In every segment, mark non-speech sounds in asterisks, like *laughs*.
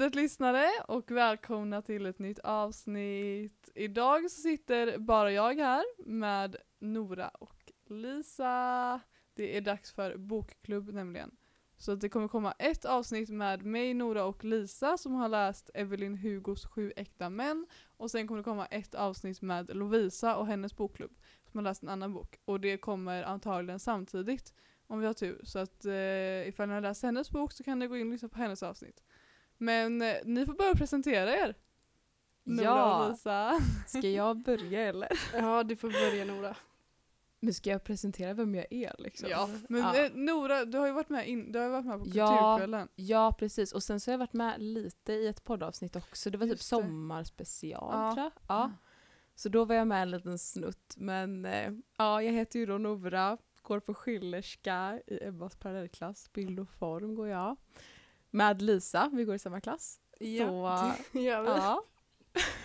Hej lyssnare och välkomna till ett nytt avsnitt. Idag så sitter bara jag här med Nora och Lisa. Det är dags för bokklubb nämligen. Så det kommer komma ett avsnitt med mig, Nora och Lisa som har läst Evelyn Hugos Sju äkta män. Och sen kommer det komma ett avsnitt med Lovisa och hennes bokklubb som har läst en annan bok. Och det kommer antagligen samtidigt om vi har tur. Så att eh, ifall ni har läst hennes bok så kan ni gå in och lyssna på hennes avsnitt. Men eh, ni får börja presentera er. Nora Ja. och Lisa. *laughs* Ska jag börja eller? Ja, du får börja Nora. Men ska jag presentera vem jag är liksom? Ja, men Ja. Eh, Nora, du har ju varit med, in, du har ju varit med på Ja. Kulturkvällen. Ja precis och sen så har jag varit med lite i ett poddavsnitt också. Det var typ Just det. sommarspecial Ja. tror jag. Ja. Så då var jag med en liten snutt. Men eh, ja, jag heter ju då Nora, går på Schillerska i Ebbas parallellklass. Bild och form går jag. Med Lisa, vi går i samma klass. Ja, Så, det gör vi. ja.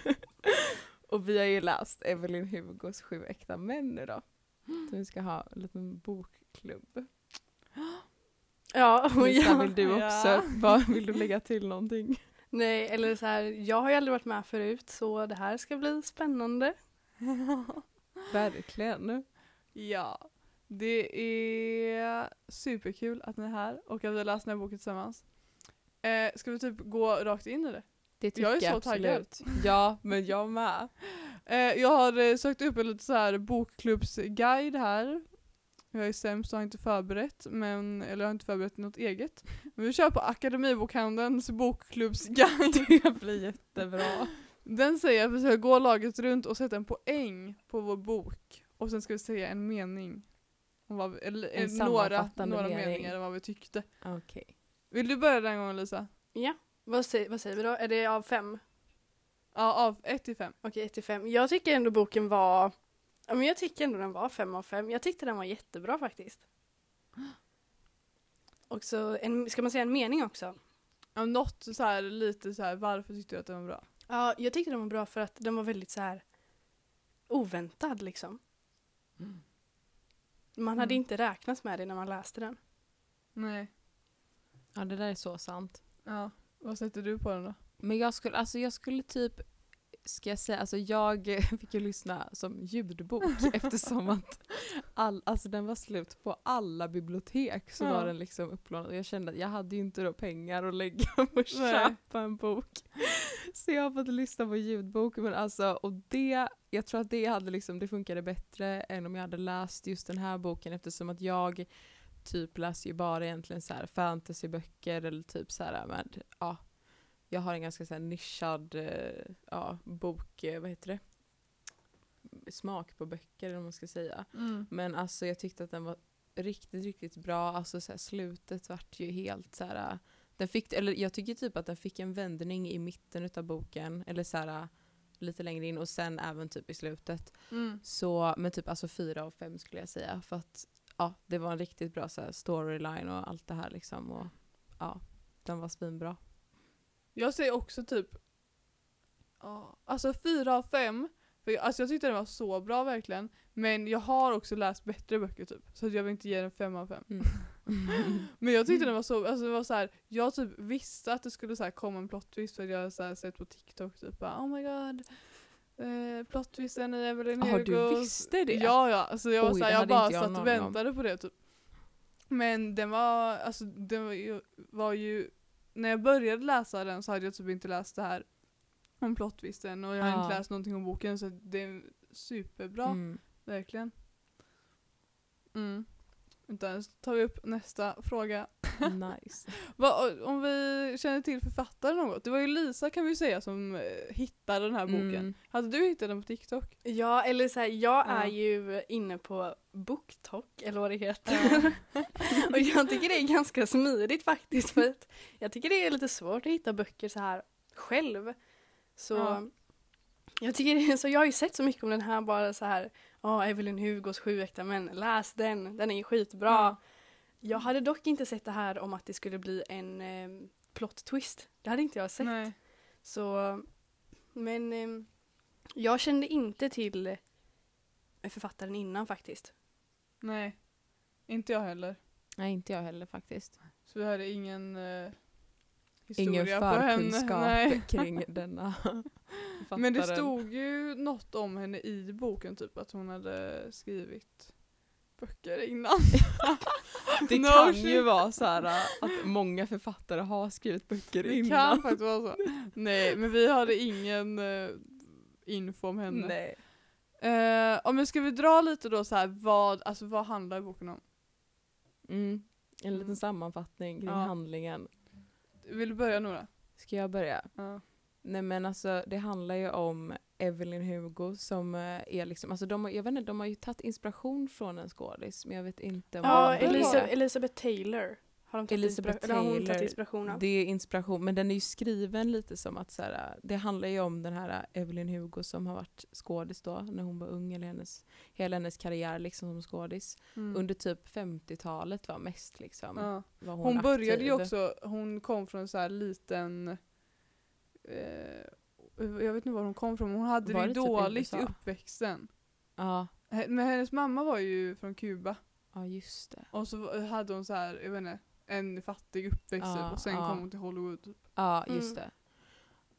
*laughs* och vi har ju läst Evelyn Hugos Sju äkta män nu då. Så vi ska ha en liten bokklubb. Ja, och *gasps* Lisa, vill du också? Ja. Vad, vill du lägga till någonting? nej, eller så här, jag har ju aldrig varit med förut så det här ska bli spännande. *laughs* Verkligen. Ja, det är superkul att ni är här och att vi har läst den här boken tillsammans. Eh, ska vi typ gå rakt in i det? Det tycker Jag är så taggad. absolut. *laughs* Ja, men jag med. Eh, jag har eh, sökt upp en lite så här bokklubbsguide här. Jag är sämst och har inte förberett, men, eller har inte förberett något eget. Men vi kör på Akademibokhandelns bokklubbsguide. *laughs* Det blir jättebra. Den säger att vi ska gå laget runt och sätta en poäng på vår bok. Och sen ska vi säga en mening. Om vad vi, eller En eh, några, några mening. meningar om vad vi tyckte. Okej. Vill du börja den gången Lisa? Ja, vad säger, vad säger vi då? Är det av fem? Ja, av 1 till 5. Okej, ett till fem. Jag tycker ändå boken var, ja men jag tycker ändå den var fem av fem. Jag tyckte den var jättebra faktiskt. Och så, en, ska man säga en mening också? Ja, något så här, lite så här, varför tyckte du att den var bra? Ja, jag tyckte den var bra för att den var väldigt så här oväntad liksom. Man hade Mm. inte räknat med det när man läste den. Nej. Ja, det där är så sant. Ja. Vad sätter du på den då? Men jag skulle, alltså jag skulle typ, ska jag säga, alltså jag *laughs* fick ju lyssna som ljudbok *laughs* eftersom att all, alltså den var slut på alla bibliotek så Ja. var den liksom upplånad och jag kände att jag hade ju inte då pengar att lägga *laughs* på att köpa en bok. Så jag har fått lyssna på ljudbok men alltså och det, jag tror att det hade liksom, det funkade bättre än om jag hade läst just den här boken eftersom att jag typ läser ju bara egentligen så här fantasyböcker eller typ så här med, ja jag har en ganska så här nischad eh, ja, bok, eh, vad heter det? Smak på böcker eller man ska säga. Men alltså jag tyckte att den var riktigt, riktigt bra. Alltså så här, slutet vart ju helt så här. Den fick, eller jag tycker typ att den fick en vändning i mitten utav boken. Eller så här lite längre in och sen även typ i slutet. Mm. Så, men typ alltså fyra av fem skulle jag säga. För att ja, det var en riktigt bra så här, storyline och allt det här liksom. Och ja, den var svinbra. Jag säger också typ ja, alltså fyra av fem. För jag, alltså jag tyckte den var så bra verkligen. Men jag har också läst bättre böcker typ. Så jag vill inte ge den fem av fem. Mm. *laughs* Men jag tyckte den var så, alltså det var så här, jag typ visste att det skulle så här komma en plot twist för jag hade så här sett på TikTok typ bara, oh my god. Eh, plot twisten i Evelyn Ja, du visste det? Ja ja, alltså jag, Oj, så här, det jag bara jag satt och aning om. väntade på det typ. Men den var, alltså den var ju, var ju, när jag började läsa den så hade jag typ inte läst det här om plot twisten och jag Ja. inte läst någonting om boken så det är superbra, Mm. verkligen. Mm. Utan så tar vi upp nästa fråga. Nice. *laughs* Vad, om vi känner till författaren något? Det var ju Lisa kan vi säga som eh, hittade den här boken. Mm. Hade du hittat den på TikTok? Ja, eller så här, jag Ja. är ju inne på BookTok, eller vad det heter. *laughs* och jag tycker det är ganska smidigt faktiskt, för att jag tycker det är lite svårt att hitta böcker så här själv. Så Ja. jag tycker det *laughs* är, så jag har ju sett så mycket om den här bara så här, ja, Evelyn Hugos Sju äkta män, läs den, den är ju skitbra. Ja. Jag hade dock inte sett det här om att det skulle bli en eh, plot twist. Det hade inte jag sett. Nej. Så, men eh, jag kände inte till författaren innan faktiskt. Nej. Inte jag heller. Nej, inte jag heller faktiskt. Så vi hade ingen, eh, historia Ingen henne. förkunskap *laughs* kring denna Men det författaren. stod ju något om henne i boken, typ att hon hade skrivit böcker innan. *laughs* Det No kan shit. ju vara så här äh, att många författare har skrivit böcker Det innan. kan faktiskt vara så. *laughs* Nej, men vi hade ingen eh, info om henne. Nej. Ja, men ska vi dra lite då så här, vad, alltså, vad handlar boken om? Mm. En liten Mm. sammanfattning kring Ja. handlingen. Vill du börja Nora? Ska jag börja? Ja. Nej men alltså det handlar ju om Evelyn Hugo som eh, är liksom, alltså de har, jag vet inte, de har ju tagit inspiration från en skådis men jag vet inte om Ja. Elisa, Elisabeth Taylor har de tagit Elisabeth inspira- eller har hon Taylor, tagit inspiration av. Det är inspiration, men den är ju skriven lite som att så här, det handlar ju om den här Evelyn Hugo som har varit skådis då när hon var ung, eller hennes, hela hennes karriär liksom som skådis. Mm. Under typ 50-talet var mest liksom. ja. Var hon Hon började ju också, hon kom från så här liten eh, jag vet inte var hon kom från, men hon hade Var det det typ dåligt i uppväxten. Ja, Men hennes mamma var ju från Kuba ja just det. och så hade hon så här, jag vet inte, en fattig uppväxt typ, och sen kom hon till Hollywood. Typ. Ja, just Mm. det.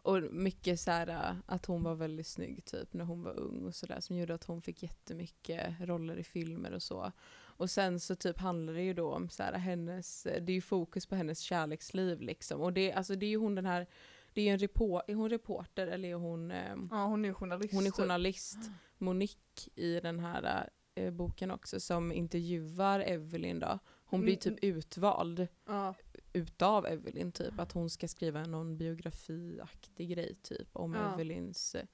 Och mycket så här äh, att hon var väldigt snygg typ när hon var ung och sådär som gjorde att hon fick jättemycket roller i filmer och så. Och sen så typ handlar det ju då om så här hennes, det är ju fokus på hennes kärleksliv liksom. Och det, alltså det är ju hon den här, det är ju en repor, är hon reporter eller är hon, ehm, Ja hon är journalist. hon är typ. journalist, Monique i den här eh, boken också som intervjuar Evelyn då. Hon blir Mm. typ utvald Ja. utav Evelyn typ att hon ska skriva någon biografiaktig grej typ om Ja. Evelyns eh,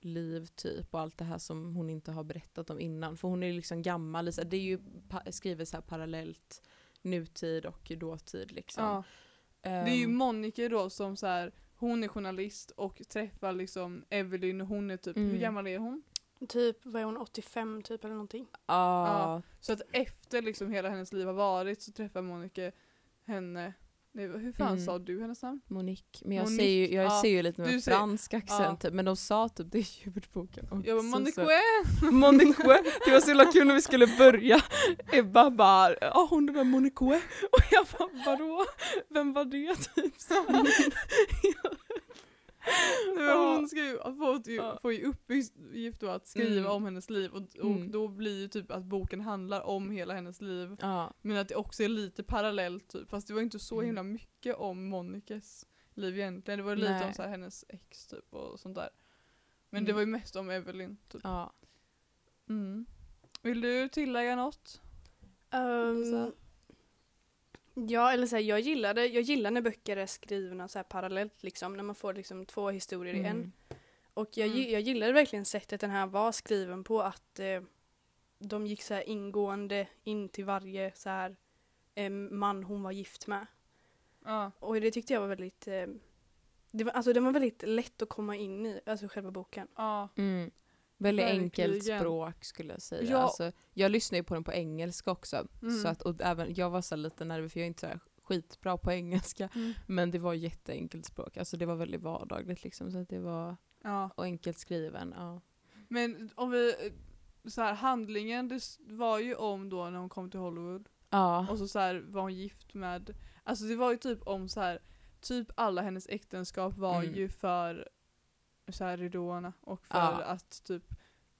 liv typ och allt det här som hon inte har berättat om innan för hon är liksom gammal, Lisa. det är ju skrivet så här parallellt nutid och dåtid liksom. Ja. Det är ju Ehm, Monica då som så här, hon är journalist och träffar liksom Evelyn och hon är typ, Mm. hur gammal är hon? Typ, vad är hon, 85 typ eller någonting? ja, Så att efter liksom hela hennes liv har varit så träffar Monica henne, nej, hur fan Mm. sa du hennes namn? Monique. Men jag, Monique, säger ju, jag ja. ser ju lite med säger- fransk accent typ, men de sa typ det i ljudboken också. Jag bara Monique! *laughs* Monique, det var så himla kul när vi skulle börja. Ebba bara, ja hon är Monique. Och jag bara, vadå? Vem var det? Typ *laughs* *laughs* men hon ska ju, får, ju, Ja. får ju uppgift då att skriva Mm. om hennes liv och, och Mm. då blir ju typ att boken handlar om hela hennes liv. Ja, Men att det också är lite parallellt typ, fast det var inte så Mm. himla mycket om Monicas liv egentligen. Det var lite Nej. om så här, hennes ex typ och sånt där. Men det Mm. var ju mest om Evelyn typ. ja. Mm. Vill du tillägga något? Um. Ja, eller så här, jag, gillade, jag gillar när böcker är skrivna så här parallellt, liksom, när man får liksom två historier i en. Mm. Och jag, Mm. jag gillade verkligen sättet den här var skriven på, att eh, de gick så här ingående in till varje så här eh, man hon var gift med. Ja. Och det tyckte jag var väldigt, eh, det var, alltså den var väldigt lätt att komma in i, alltså själva boken. ja. Mm. Väldigt enkelt språk skulle jag säga. Ja. Alltså, jag lyssnar ju på den på engelska också. Mm. Så att, och även, jag var så lite nervös för jag är inte så skitbra på engelska. Mm. Men det var jätteenkelt språk. Alltså det var väldigt vardagligt liksom. Så att det var ja. och enkelt skriven. Ja. Men om vi, så här, handlingen det var ju om då när hon kom till Hollywood. Ja. Och så, så här, var hon gift med, alltså det var ju typ om så här, typ alla hennes äktenskap var Mm. ju för så här ridåerna och för Ja. att typ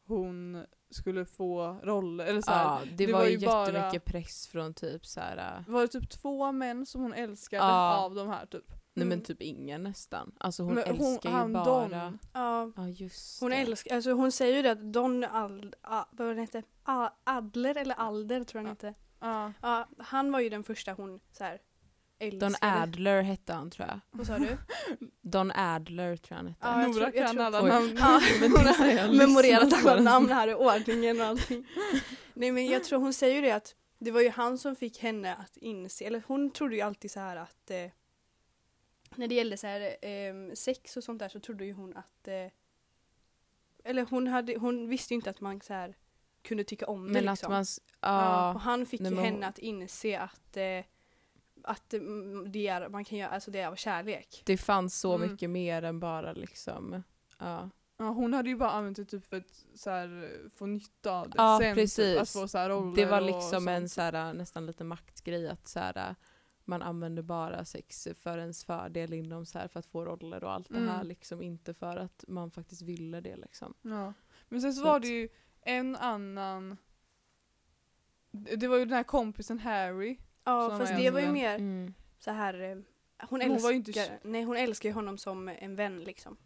hon skulle få roller eller så här. Ja, det, det var, var ju ju bara- jättemycket press från typ så här. äh, Var det typ två män som hon älskade Ja. av de här typ? Nej men Mm. typ ingen nästan. Alltså hon Men älskar ju han, bara. Don, Ja, Ja just hon det. älskar, alltså hon säger ju det att Don Ald, a, vad var det hette? A, Adler eller Alder tror jag han Ja. hette. ja. Ja, han var ju den första hon så här älskade. Don Adler hette han tror jag. Vad sa du? Don Adler tror jag han hette. Ja, jag Nora tror- jag kan tror- alla namn. Ja, *laughs* det har *laughs* memorerat alla namn här i ordningen och allting. *laughs* Nej men jag tror hon säger ju det att det var ju han som fick henne att inse, eller hon trodde ju alltid så här att eh, när det gällde så här, eh, sex och sånt där så trodde ju hon att eh, eller hon, hade, hon visste ju inte att man så här kunde tycka om det Men liksom. att man, och ja. han fick ju hon- henne att inse att eh, att mm, det är, man kan göra, alltså det är av kärlek. Det fanns så Mm. mycket mer än bara liksom. Ja. Ja, hon hade ju bara använt det typ för att så här, få nytta av det Ja, sen. precis. Typ, att få så här roller Det var liksom en så här, nästan lite maktgrej att så här, man använder bara sex för ens fördel inom så här för att få roller och allt Mm. det här liksom inte för att man faktiskt ville det liksom. Ja. Men sen så, Så var att- det ju en annan det var ju den här kompisen Harry. Ja Som fast det var ju mer Mm. så här eh, hon Men hon älskar, var ju inte- nej, hon älskar ju honom som en vän liksom.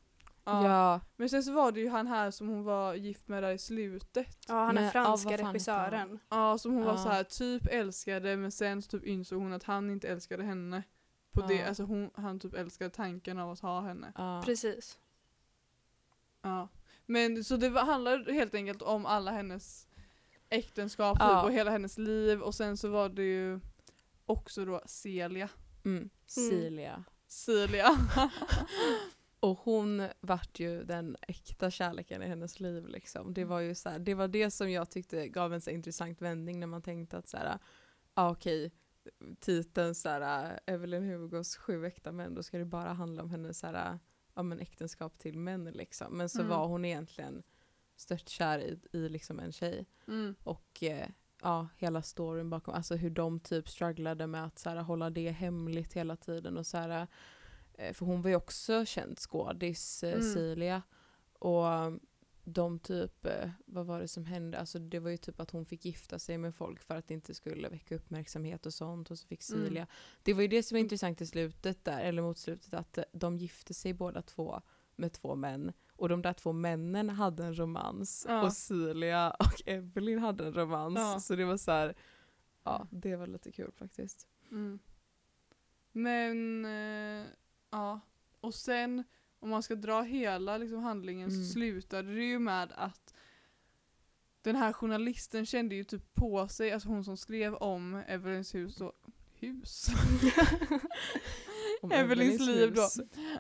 Ja. Men sen så var det ju han här som hon var gift med där i slutet. Ja han är ja, franska han? regissören. Ja, som hon var Ja. så här typ älskade men sen så typ insåg hon att han inte älskade henne. På det, Ja. alltså hon, han typ älskade tanken av att ha henne. Ja. Precis. Ja. Men så det var, handlar helt enkelt om alla hennes äktenskap Ja. typ, och hela hennes liv och sen så var det ju också då Celia. Mm. Celia. Celia. *laughs* Och hon vart ju den äkta kärleken i hennes liv liksom. Det var ju så här, det var det som jag tyckte gav en så intressant vändning när man tänkte att så här, ah, okej, titeln så här, Evelyn Hugos sju äkta män, då ska det bara handla om hennes så här, ja, men äktenskap till män liksom. Men så Mm. var hon egentligen störtkär i, i liksom en tjej. Mm. Och eh, ja, hela storyn bakom, alltså hur de typ strugglade med att så här, hålla det hemligt hela tiden. Och så här, eh, för hon var ju också känd skådis, eh, Mm. Celia. Och de typ, eh, vad var det som hände? Alltså det var ju typ att hon fick gifta sig med folk för att det inte skulle väcka uppmärksamhet och sånt. Och så fick Mm. Celia. Det var ju det som var intressant i slutet där, eller mot slutet, att de gifte sig båda två med två män. Och de där två männen hade en romans. Ja. Och Celia och Evelyn hade en romans. Ja. Så det var så här, ja det var lite kul faktiskt. Mm. Men, eh, ja. Och sen om man ska dra hela liksom, handlingen Mm. så slutade det ju med att den här journalisten kände ju typ på sig, alltså hon som skrev om Evelyns hus då, hus? *laughs* *laughs* Om Evelyns liv då.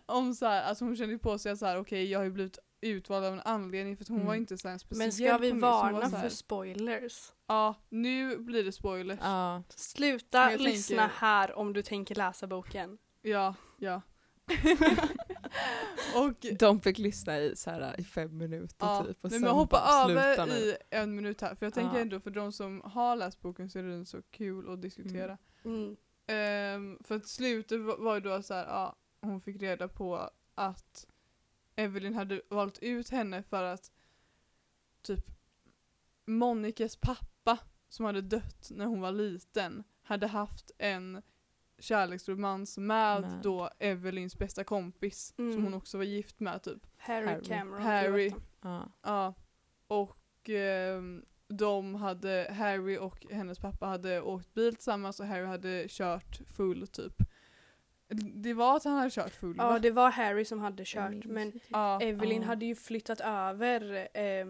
om så här, alltså hon kände på sig att så här, okej jag har ju blivit utvald av en anledning för att hon Mm. var inte så här en speciell Men ska vi varna för spoilers? Ja, nu blir det spoilers. Ja, Sluta jag lyssna tänker- här om du tänker läsa boken. Ja, ja. *laughs* och de fick lyssna i, så här, i fem minuter Ja, typ. Och men jag hoppar över "Sluta nu." i en minut här för jag tänker Ja. ändå för de som har läst boken så är den så kul att diskutera. Mm. Ehm, för att slutet var ju då så här, ja, hon fick reda på att Evelyn hade valt ut henne för att typ Monikes pappa som hade dött när hon var liten hade haft en kärleksromans med, Med. då Evelyns bästa kompis som Mm. hon också var gift med typ. Harry, Harry. Cameron. Harry. Ja. Ja. Och ehm, de hade, Harry och hennes pappa hade åkt bil tillsammans och Harry hade kört full typ. Det var att han hade kört full Ja va? det var Harry som hade kört men. Ja. Evelyn Ja. hade ju flyttat över eh,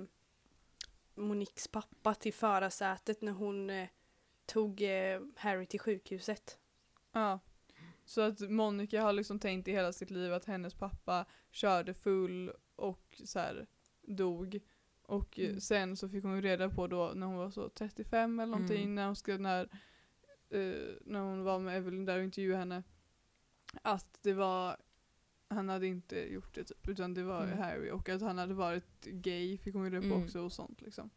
Moniques pappa till förarsätet när hon eh, tog eh, Harry till sjukhuset. ja. Så att Monica har liksom tänkt i hela sitt liv att hennes pappa körde full och så här dog. Och Mm. sen så fick hon ju reda på då när hon var så 35 eller någonting Mm. när hon skrev när, eh, när hon var med Evelyn där och intervjuade henne. Att det var, han hade inte gjort det typ utan det var Mm. Harry och att han hade varit gay fick hon ju reda på Mm. också och sånt liksom.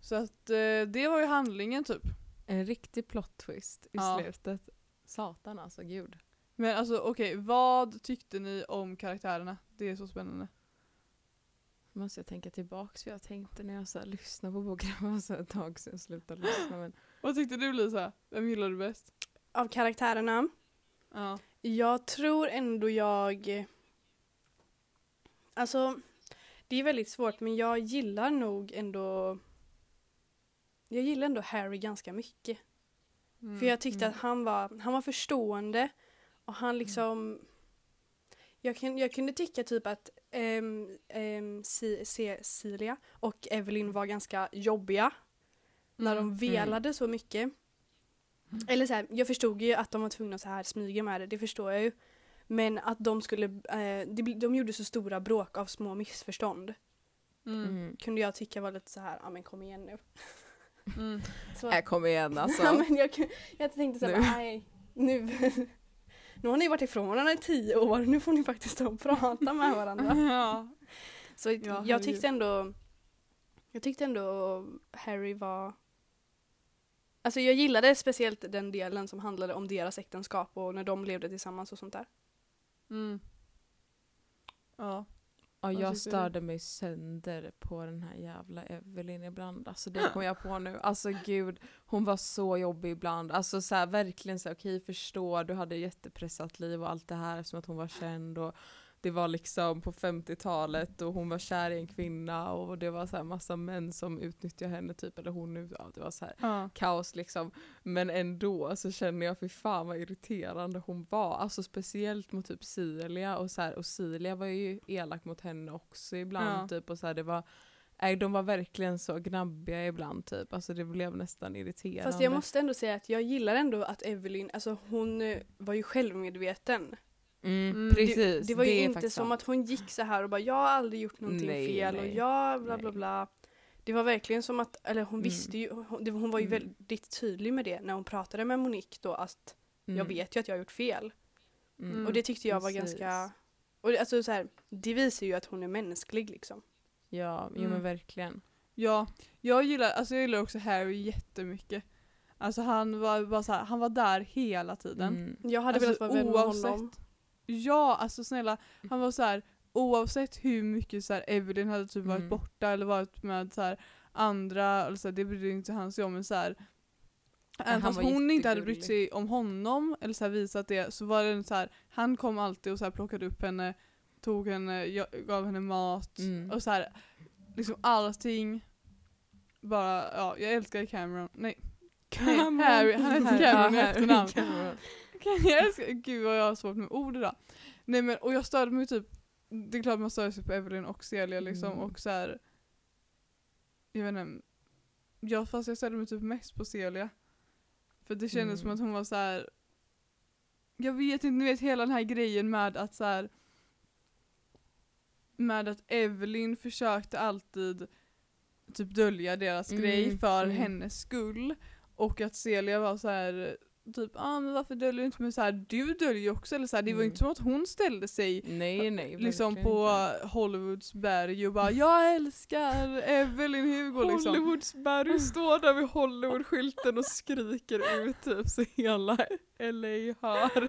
Så att eh, det var ju handlingen typ. En riktig plot twist i Ja. slutet. Satan alltså, gud. Men alltså okej, vad tyckte ni om karaktärerna? Det är så spännande. Måste jag tänka tillbaks för jag tänkte när jag så här, lyssnade på boken, det var så ett tag sedan jag slutade lyssna. Men, Vad tyckte du Lisa? Vem gillar du bäst? Av karaktärerna, Ja. jag tror ändå jag... Alltså, det är väldigt svårt men jag gillar nog ändå... Jag gillar ändå Harry ganska mycket. Mm. För jag tyckte Mm. att han var, han var förstående och han liksom jag, kan, jag kunde tycka typ att um, um, Celia och Evelyn var ganska jobbiga när de Mm. velade så mycket. Eller så här, jag förstod ju att de var tvungna att så här smyga med det, det förstår jag ju. Men att de skulle, eh, de, de gjorde så stora bråk av små missförstånd. Mm. mm. Kunde jag tycka var lite så här, ja men kom igen nu. Mm. *laughs* Så, Äh, kom igen alltså. *laughs* Ja, men jag, jag tänkte så här, nej, nu, *laughs* nu har ni varit ifrån varandra i tio år, nu får ni faktiskt stå och prata med varandra. *laughs* ja. Så Ja, jag tyckte ändå, jag tyckte ändå Harry var Alltså jag gillade speciellt den delen som handlade om deras äktenskap och när de levde tillsammans och sånt där. Mm. Ja. Ja, jag störde mig sönder på den här jävla Evelyn ibland. Alltså det kom jag på nu. Alltså gud, hon var så jobbig ibland. Alltså så här, verkligen så här, okej förstå, du hade jättepressat liv och allt det här som att hon var känd och det var liksom på 50-talet och hon var kär i en kvinna och det var så här massa män som utnyttjade henne typ, eller hon ja, det var så här ja. kaos liksom. Men ändå så känner jag för fan vad irriterande hon var. Alltså speciellt mot typ Cilia och så här, och Cilia var ju elak mot henne också ibland Ja. typ och så här, det var Nej, de var verkligen så gnabbiga ibland typ. Alltså det blev nästan irriterande. Fast jag måste ändå säga att jag gillar ändå att Evelyn, alltså hon eh, var ju självmedveten. Mm, Mm, precis. Det, det var ju är inte som sant. att hon gick så här och bara jag har aldrig gjort någonting Nej, fel och jag bla bla bla. Det var verkligen som att, eller hon Mm. visste ju, hon, det, hon var ju Mm. väldigt tydlig med det när hon pratade med Monique då att jag vet ju att jag har gjort fel. mm. Och det tyckte jag var precis. ganska, och det, alltså så här, det visar ju att hon är mänsklig liksom. Ja, jo men verkligen. Ja, jag gillar, alltså jag gillar också Harry jättemycket. Alltså han var bara så här, han var där hela tiden. Mm. Jag hade Alltså, velat vara vän med oavsett- honom. Ja, alltså snälla, han var så här oavsett hur mycket så här, Evelyn hade typ varit Mm. borta eller varit med så här, andra, eller så här, det brydde inte han sig om men så här, Även fast hon inte hade brytt sig om honom eller så visat det så var det så här, han kom alltid och så plockade upp henne, tog henne, gav henne mat Mm. och så här, liksom allting. Bara, ja jag älskar Cameron. Nej, Nej, Harry, han heter Cameron i efternamn. Cameron. jag älskar, gud vad jag har svårt med ord idag. Nej men och jag störde mig typ, det är klart man stör sig på Evelyn och Celia liksom Mm. och så här. Jag vet inte, ja, fast jag störde mig typ mest på Celia. För det kändes som Mm. att hon var så här. Jag vet inte, ni vet hela den här grejen med att så här. Med att Evelyn försökte alltid typ dölja deras Mm, grej för mm. hennes skull. Och att Celia var så här typ ah, men varför döljer du inte men så här du döljer ju också eller så här, det var ju Mm. inte som att hon ställde sig Nej nej. liksom på inte. Hollywoods berg och bara jag älskar Evelyn Hugo liksom. Hollywoodsberg står där vid Hollywoodskylten och skriker ut typ så hela LA hör.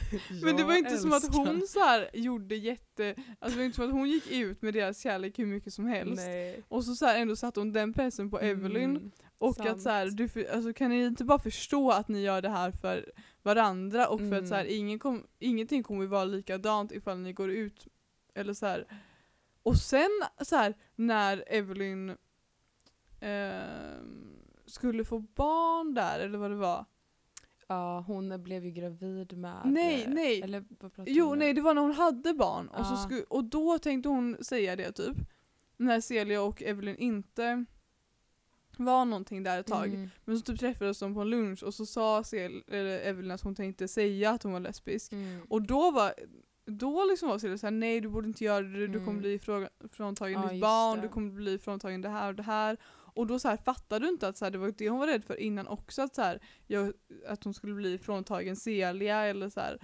*laughs* Men det var inte som att älskar- hon så här gjorde jätte, alltså det var inte som att hon gick ut med deras kärlek hur mycket som helst. Nej. Och så, så här ändå satte hon den pressen på Evelyn Mm, och sant. att så här, du, för- alltså, kan ni inte bara förstå att ni gör det här för varandra och för Mm. att så här, ingen kom, ingenting kommer ju vara likadant ifall ni går ut eller så här. Och sen så här, när Evelyn ehm, skulle få barn där eller vad det var. Ja hon blev ju gravid med... Nej, eh, nej. Eller vad Jo nej det var när hon hade barn och, så Ja. sku, och då tänkte hon säga det typ. När Celia och Evelyn inte var någonting där ett tag. Mm. Men så typ träffades de på en lunch och så sa Cel- eller Evelyn att hon tänkte säga att hon var lesbisk. Mm. Och då var då liksom var Celia såhär, nej du borde inte göra det, du kommer Mm. bli fråga- fråntagen Ja, ditt barn, det. du kommer bli fråntagen det här och det här. Och då så här, fattade du inte att så här, det var det hon var rädd för innan också, att, så här, jag, att hon skulle bli fråntagen Celia eller så här,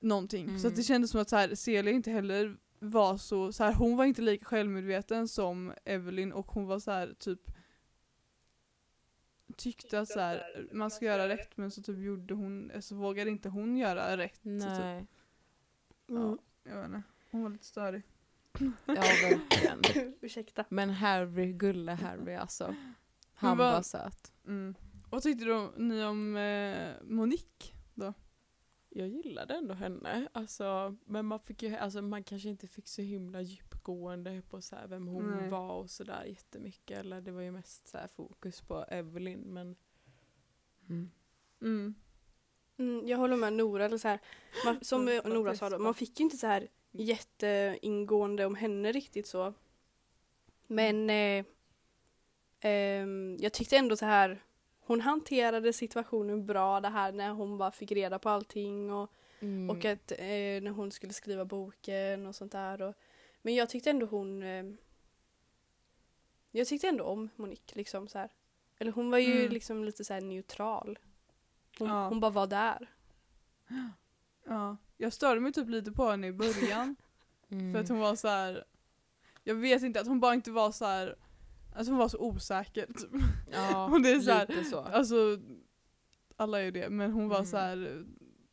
någonting. Så att det Mm. kändes som att så här, Celia inte heller var så, så här, hon var inte lika självmedveten som Evelyn och hon var så här typ tyckte att så här, man ska göra rätt men så typ gjorde hon, så vågade inte hon göra rätt. Så typ, Nej. ja, jag vet inte. Hon var lite störig. Ja verkligen. *laughs* Ursäkta. Men Harry, gulle Harry alltså. Han vad- var söt. Mm. Vad tyckte du, ni om eh, Monique då? Jag gillade ändå henne, alltså, men man, fick ju, alltså, man kanske inte fick så himla djupgående på så här, vem hon Nej. var och sådär jättemycket. Eller det var ju mest så här, fokus på Evelyn. Men, mm. Mm. Mm, jag håller med Nora, eller så här, man, som Nora sa då, man fick ju inte så här jätteingående om henne riktigt så. Men eh, ehm, jag tyckte ändå så här, hon hanterade situationen bra det här när hon bara fick reda på allting och, Mm. och att eh, när hon skulle skriva boken och sånt där. Och, men jag tyckte ändå hon eh, jag tyckte ändå om Monique liksom så här. Eller hon var ju Mm. liksom lite så här neutral. Hon, Ja. hon bara var där. Ja. Jag störde mig typ lite på henne i början. *laughs* Mm. För att hon var så här. Jag vet inte, att hon bara inte var så här. alltså hon var så osäker typ. Ja, *laughs* Och det är så här- lite så. Alltså, alla är ju det, men hon var Mm. så här,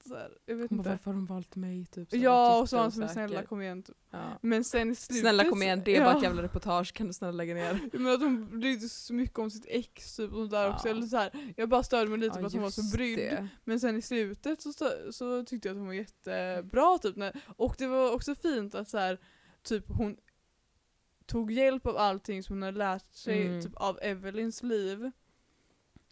så här jag vet Hon bara, inte. varför har de valt mig? Typ, så Ja, och så han som snälla kom igen typ. Ja. Men sen i slutet Snälla kom igen, det är bara ja. ett jävla reportage, kan du snälla lägga ner? *laughs* Men att hon brydde sig så mycket om sitt ex typ och sånt där Ja. också. Eller så här, jag bara störde mig lite på att hon var så brydd. det. Men sen i slutet så, så tyckte jag att hon var jättebra typ. När, och det var också fint att så här, typ hon tog hjälp av allting som hon hade lärt sig Mm. typ, av Evelyns liv.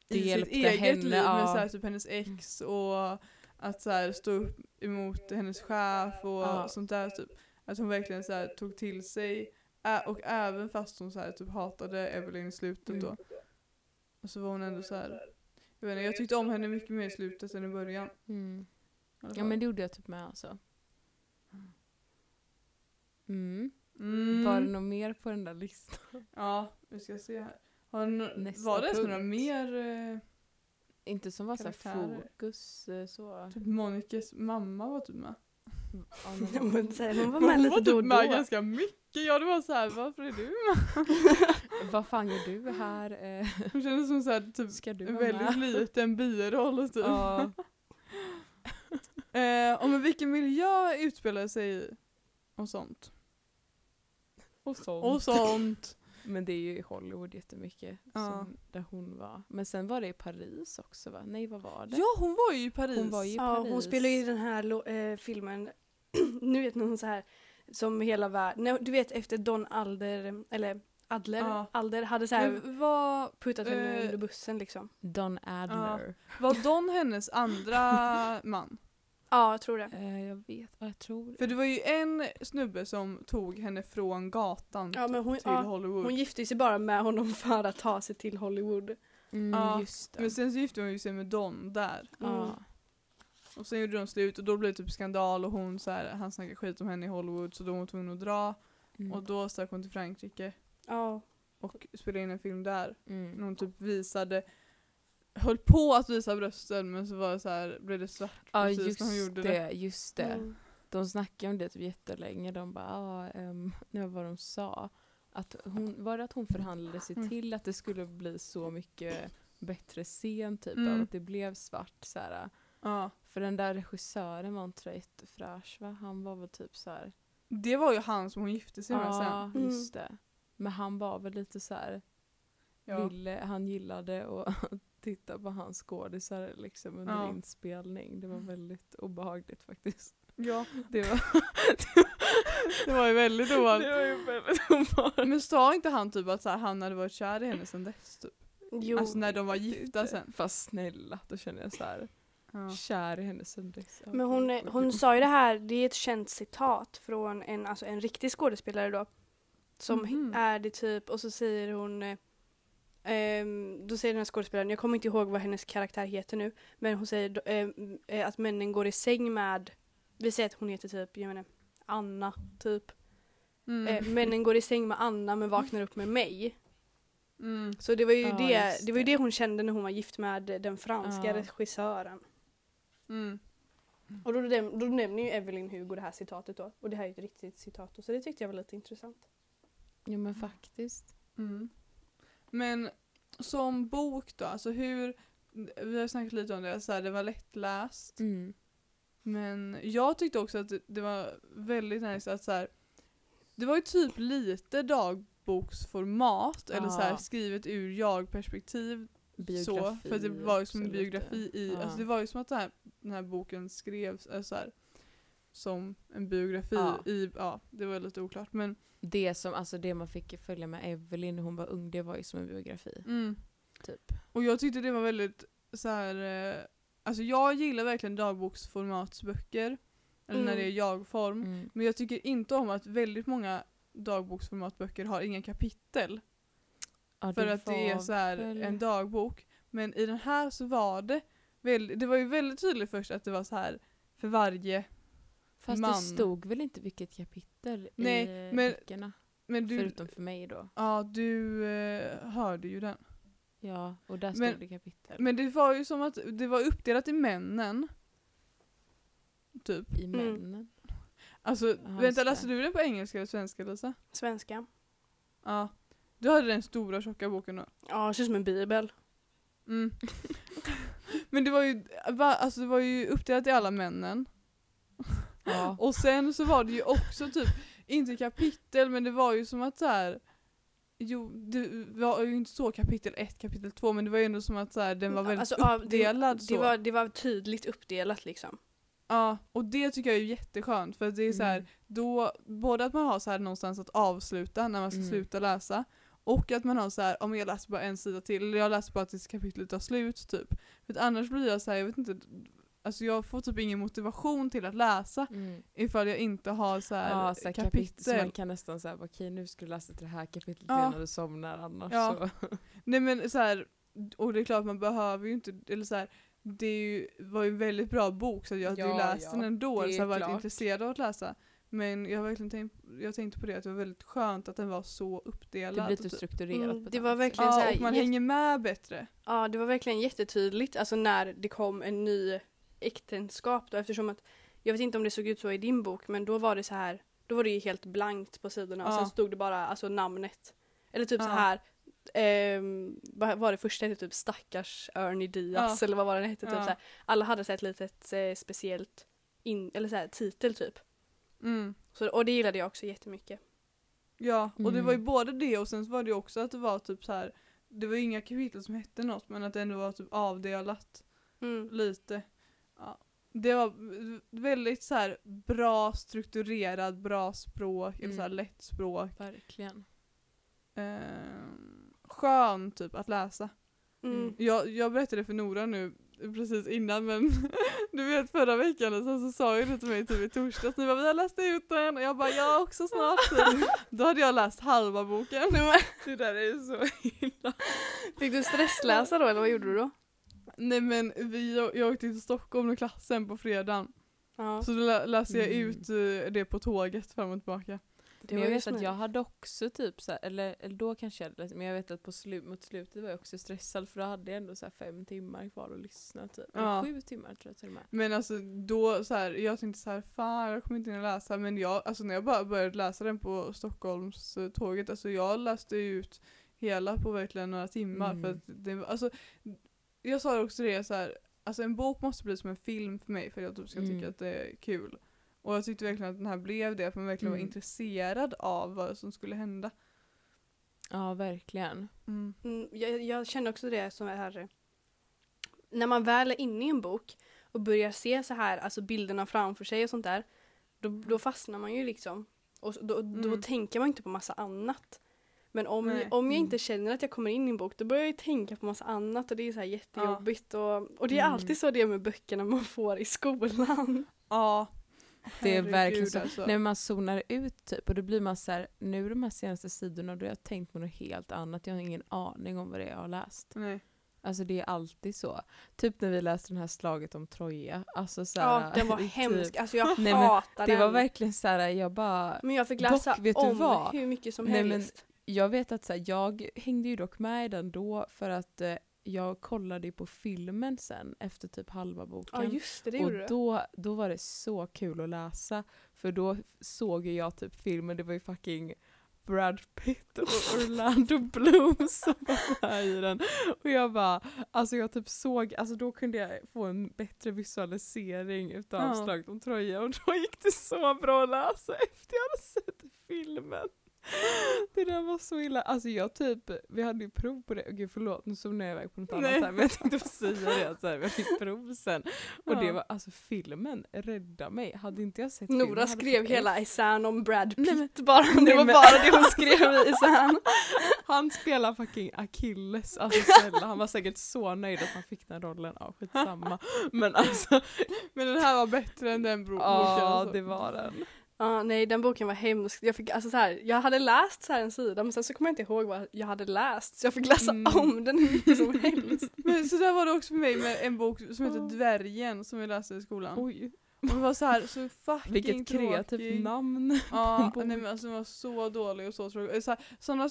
Det I sitt eget henne, liv med ja. så här, typ hennes ex och att så här, stå upp emot hennes chef och Ja. sånt där typ. Att hon verkligen så här, tog till sig Ä- och även fast hon så här, typ hatade Evelyn i slutet Mm. då. Och så var hon ändå så här. Jag, vet inte, jag tyckte om henne mycket mer i slutet än i början. Mm. Ja men det gjorde jag typ med alltså. Mm. Mm. Var det något mer på den där listan? Ja, vi ska se här. Har n- Nästa var det punkt. några mer? Eh, Inte som var så här fokus eh, så. typ Monikas mamma var typ med. Ja, men- *laughs* här, hon var med lite typ då och med då. ganska mycket. Ja det var så här, varför är du med? *laughs* Vad fan gör du här? Eh, *laughs* Hon kändes som så här, typ Ska du en väldigt med? liten biroll typ. Ja. Eh, och men vilken miljö utspelar sig i? Och sånt. Och sånt. Och sånt. Men det är ju i Hollywood jättemycket. Ja. Som, där hon var. Men sen var det i Paris också va? Nej vad var det? ja hon var ju i Paris. Hon var ju i Ja, Paris. hon spelar ju i den här eh, filmen, *clears throat* nu vet hon så här som hela världen, du vet efter Don Alder, eller Adler, Ja. Alder hade så här var, puttat henne eh, under bussen liksom. Don Adler. var Don hennes andra man? Ja, jag tror det. Eh, jag vet vad jag tror. För det var ju en snubbe som tog henne från gatan Ja, men hon, till ja, Hollywood. hon gifte sig bara med honom för att ta sig till Hollywood. Mm, Ja, just det. Men sen så gifte hon ju sig med Don där. ja. Och sen gjorde de slut och då blev det typ skandal och hon så här, han snackade skit om henne i Hollywood så då var hon tvungen att dra. Mm. Och då stack hon till Frankrike Ja. och spelade in en film där. Mm. När hon typ visade, höll på att visa brösten men så var det så här, blev det svart Ja precis just när hon gjorde det, det. just det. Mm. De snackade om det typ jättelänge. De bara, ah, um, nej, vad de sa? Att hon, var det att hon förhandlade sig Mm. till att det skulle bli så mycket bättre scen typ Mm. av att det blev svart så här. Ja. För den där regissören var inte jättefräsch va? Han var väl typ så här. Det var ju han som hon gifte sig med sen. Ja, just det. Men han var väl lite så här, Ja. ville, han gillade att titta på hans skådisar liksom under Ja. inspelning. Det var väldigt obehagligt faktiskt. ja. *laughs* Det var, *laughs* Det var ju väldigt ovanligt. var ju väldigt *laughs* obehagligt. Men sa inte han typ att så här, han hade varit kär i henne sen dess? Typ? Jo. Alltså när de var gifta sen. Fast snälla, då känner jag så här. Ja. Kär i henne sen dess. Men hon, eh, hon sa ju det här, det är ett känt citat från en, alltså en riktig skådespelare då. Som Mhm. är det typ, och så säger hon eh, ehm, då säger den här skådespelaren, jag kommer inte ihåg vad hennes karaktär heter nu, men hon säger eh, att männen går i säng med, vi säger att hon heter typ, jag menar, Anna, typ. Mm. Eh, männen går i säng med Anna men vaknar upp med mig. Mm. Så det var ju, Ja, det, det var ju det. hon kände när hon var gift med den franska Ja. regissören. Mm. Och då, då, nämner ju Evelyn Hugo det här citatet då. Och det här är ett riktigt citat. då, Så det tyckte jag var lite intressant. Jo men faktiskt. Mm. Men som bok då, alltså hur, vi har snackat lite om det, så här, det var lättläst. Mm. Men jag tyckte också att det, var väldigt nice att så här, det var ju typ lite dagboksformat, eller så här, skrivet ur jag-perspektiv. Så, för det var ju som en biografi i, Ja. alltså det var ju som att den här, den här boken skrevs äh, så här, som en biografi Ja. i, ja det var lite oklart men Det som, alltså det man fick följa med Evelyn när hon var ung, det var ju som en biografi. mm. Typ. Och jag tyckte det var väldigt så här. Eh, alltså jag gillar verkligen dagboksformatsböcker. Eller när Mm. det är jag-form. Mm. Men jag tycker inte om att väldigt många dagboksformatböcker har inga kapitel. Ja, för att det är så här väl- en dagbok. Men i den här så var det väldigt, det var ju väldigt tydligt först att det var så här för varje, Fast man. det stod väl inte vilket kapitel Nej, i men böckerna? men du, Förutom för mig då. ja du eh, hörde ju den. Ja, och där stod Men- det kapitel. Men det var ju som att det var uppdelat i männen. Typ. I männen. Alltså, Ja, vänta läste du den på engelska eller svenska Lisa? Svenska. Ja. Du hade den stora tjocka boken då? Ja, det känns som en bibel. Mm. *laughs* Men det var ju, va, alltså det var ju uppdelat i alla männen. Ja. Och sen så var det ju också typ, inte kapitel men det var ju som att så här. Jo, det var ju inte så kapitel 1, kapitel 2 men det var ju ändå som att så här, den var väldigt Alltså, ja, det- uppdelad så. Det var, det var tydligt uppdelat liksom. Ja, och det tycker jag är jätteskönt för det är så här, Mm. då, både att man har så här någonstans att avsluta när man ska Mm. sluta läsa och att man har så här, om jag läser bara en sida till, eller jag läser bara tills kapitlet tar slut typ. För annars blir jag så här, jag vet inte, alltså jag får typ ingen motivation till att läsa Mm. ifall jag inte har så här Ja, så här kapitel. kapitel. Så man kan nästan säga, okej nu ska du läsa till det här kapitlet Ja. innan du somnar annars Ja. så. Nej men så här, och det är klart man behöver ju inte, eller så här, det är ju, var ju en väldigt bra bok så jag hade ju Ja, läst ja, den ändå, det så jag var klart. intresserad av att läsa. Men jag har verkligen tänkt, jag tänkte på det att det var väldigt skönt att den var så Det uppdelad. blir lite och typ- strukturerat Mm, det var verkligen så Ja, här och man hänger med bättre. Ja, det var verkligen jättetydligt alltså när det kom en ny äktenskap då eftersom att jag vet inte om det såg ut så i din bok men då var det så här då var det ju helt blankt på sidorna och Ja. sen stod det bara alltså namnet. Eller typ så Ja. här ehm, vad var det första hette typ stackars Ernie Diaz Ja. eller vad var det hette typ Ja. så här. Alla hade så ett litet eh, speciellt in, eller så här, titel typ. Mm. Så, och det gillade jag också jättemycket. Ja, och det Mm. var ju både det och sen så var det också att det var typ så här. det var ju inga kapitel som hette något men att det ändå var typ avdelat Mm. lite. Det var väldigt så här bra strukturerad, bra språk, eller så här Mm. lätt språk. Verkligen. Eh, skön typ att läsa. Mm. Jag, jag berättade för Nora nu precis innan men *laughs* du vet förra veckan och sen så sa ju det till mig typ i torsdags, nu bara vi har läst ut den och jag bara jag också snart. *laughs* Då hade jag läst halva boken. Det där är ju så *laughs* illa. Fick du stressläsa då eller vad gjorde du då? Nej men vi, jag åkte till Stockholm med klassen på fredagen. Ja, Så då lä- läste jag Mm. ut eh, det på tåget fram och tillbaka. det Men jag vet att jag hade också typ så här, eller, eller då kanske jag hade men jag vet att på slu, mot slutet var jag också stressad för då hade jag ändå så här fem timmar kvar att lyssna typ. Ja. Eller sju timmar tror jag till och med. Men alltså då så här, jag tänkte så här, fan jag kommer inte hinna läsa men jag, alltså när jag bara började läsa den på Stockholms tåget, alltså jag läste ut hela på verkligen några timmar Mm. för att det alltså jag sa också det så här, alltså en bok måste bli som en film för mig för att jag typ ska Mm. tycka att det är kul. Och jag tyckte verkligen att den här blev det, för man verkligen var Mm. intresserad av vad som skulle hända. Ja verkligen. Mm. Mm, jag, jag känner också det som är här. När man väl är inne i en bok och börjar se så här, alltså bilderna framför sig och sånt där. Då, då fastnar man ju liksom. Och då, då Mm. tänker man inte på massa annat. Men om, Nej. om jag Mm. inte känner att jag kommer in i en bok då börjar jag ju tänka på massa annat och det är så här jättejobbigt. Och, och det är Mm. alltid så det är med böckerna man får i skolan. *laughs* Ja. Det är Herregud, verkligen så. alltså. När man zonar ut typ och då blir man så här, nu de här senaste sidorna då har jag tänkt på något helt annat. Jag har ingen aning om vad det är jag har läst. Nej. Alltså det är alltid så. Typ när vi läste den här slaget om Troja. Alltså så Ja, här, den var *laughs* typ, hemsk. Alltså jag *laughs* Nej, men hatar Det den. var verkligen så här, jag bara men jag fick läsa Dock, vet du om hur mycket som Nej, men helst. Jag vet att så här, jag hängde ju dock med i den då för att eh, jag kollade ju på filmen sen efter typ halva boken. Ja just det, det gjorde och du. då, då var det så kul att läsa för då såg ju jag typ filmen, det var ju fucking Brad Pitt och *laughs* Orlando Bloom som var med i den. Och jag bara, alltså jag typ såg, alltså då kunde jag få en bättre visualisering utav Ja. slaget om Troja och då gick det så bra att läsa efter jag hade sett filmen. *laughs* Det där var så illa. Alltså jag typ, vi hade ju prov på det. Gud förlåt nu zonar jag iväg på något annat Nej. här men jag tänkte säga det att så här, vi fick prov sen. Och Ja. det var, alltså filmen rädda mig. Hade inte jag sett Nora filmen skrev hela Isan om Brad Pitt Nej, men- bara. Det var bara det hon skrev i Isan. *laughs* Han spelar fucking Achilles, alltså snälla. Han var säkert så nöjd att han fick den rollen. Ja skitsamma. Men alltså, Men den här var bättre än den bro- boken. ja alltså. det var den. Ja, nej den boken var hemsk. Jag, fick, alltså, så här, jag hade läst så här en sida men sen så kommer jag inte ihåg vad jag hade läst så jag fick läsa Mm. om den hur mycket som helst. *laughs* Men så där var det också för mig med en bok som heter. Dvärgen som vi läste i skolan. Oj, Och det var så här så fucking vilket kreativt namn. *laughs* Ja, nej, men alltså den var så dålig och så tråkig. Så här, såna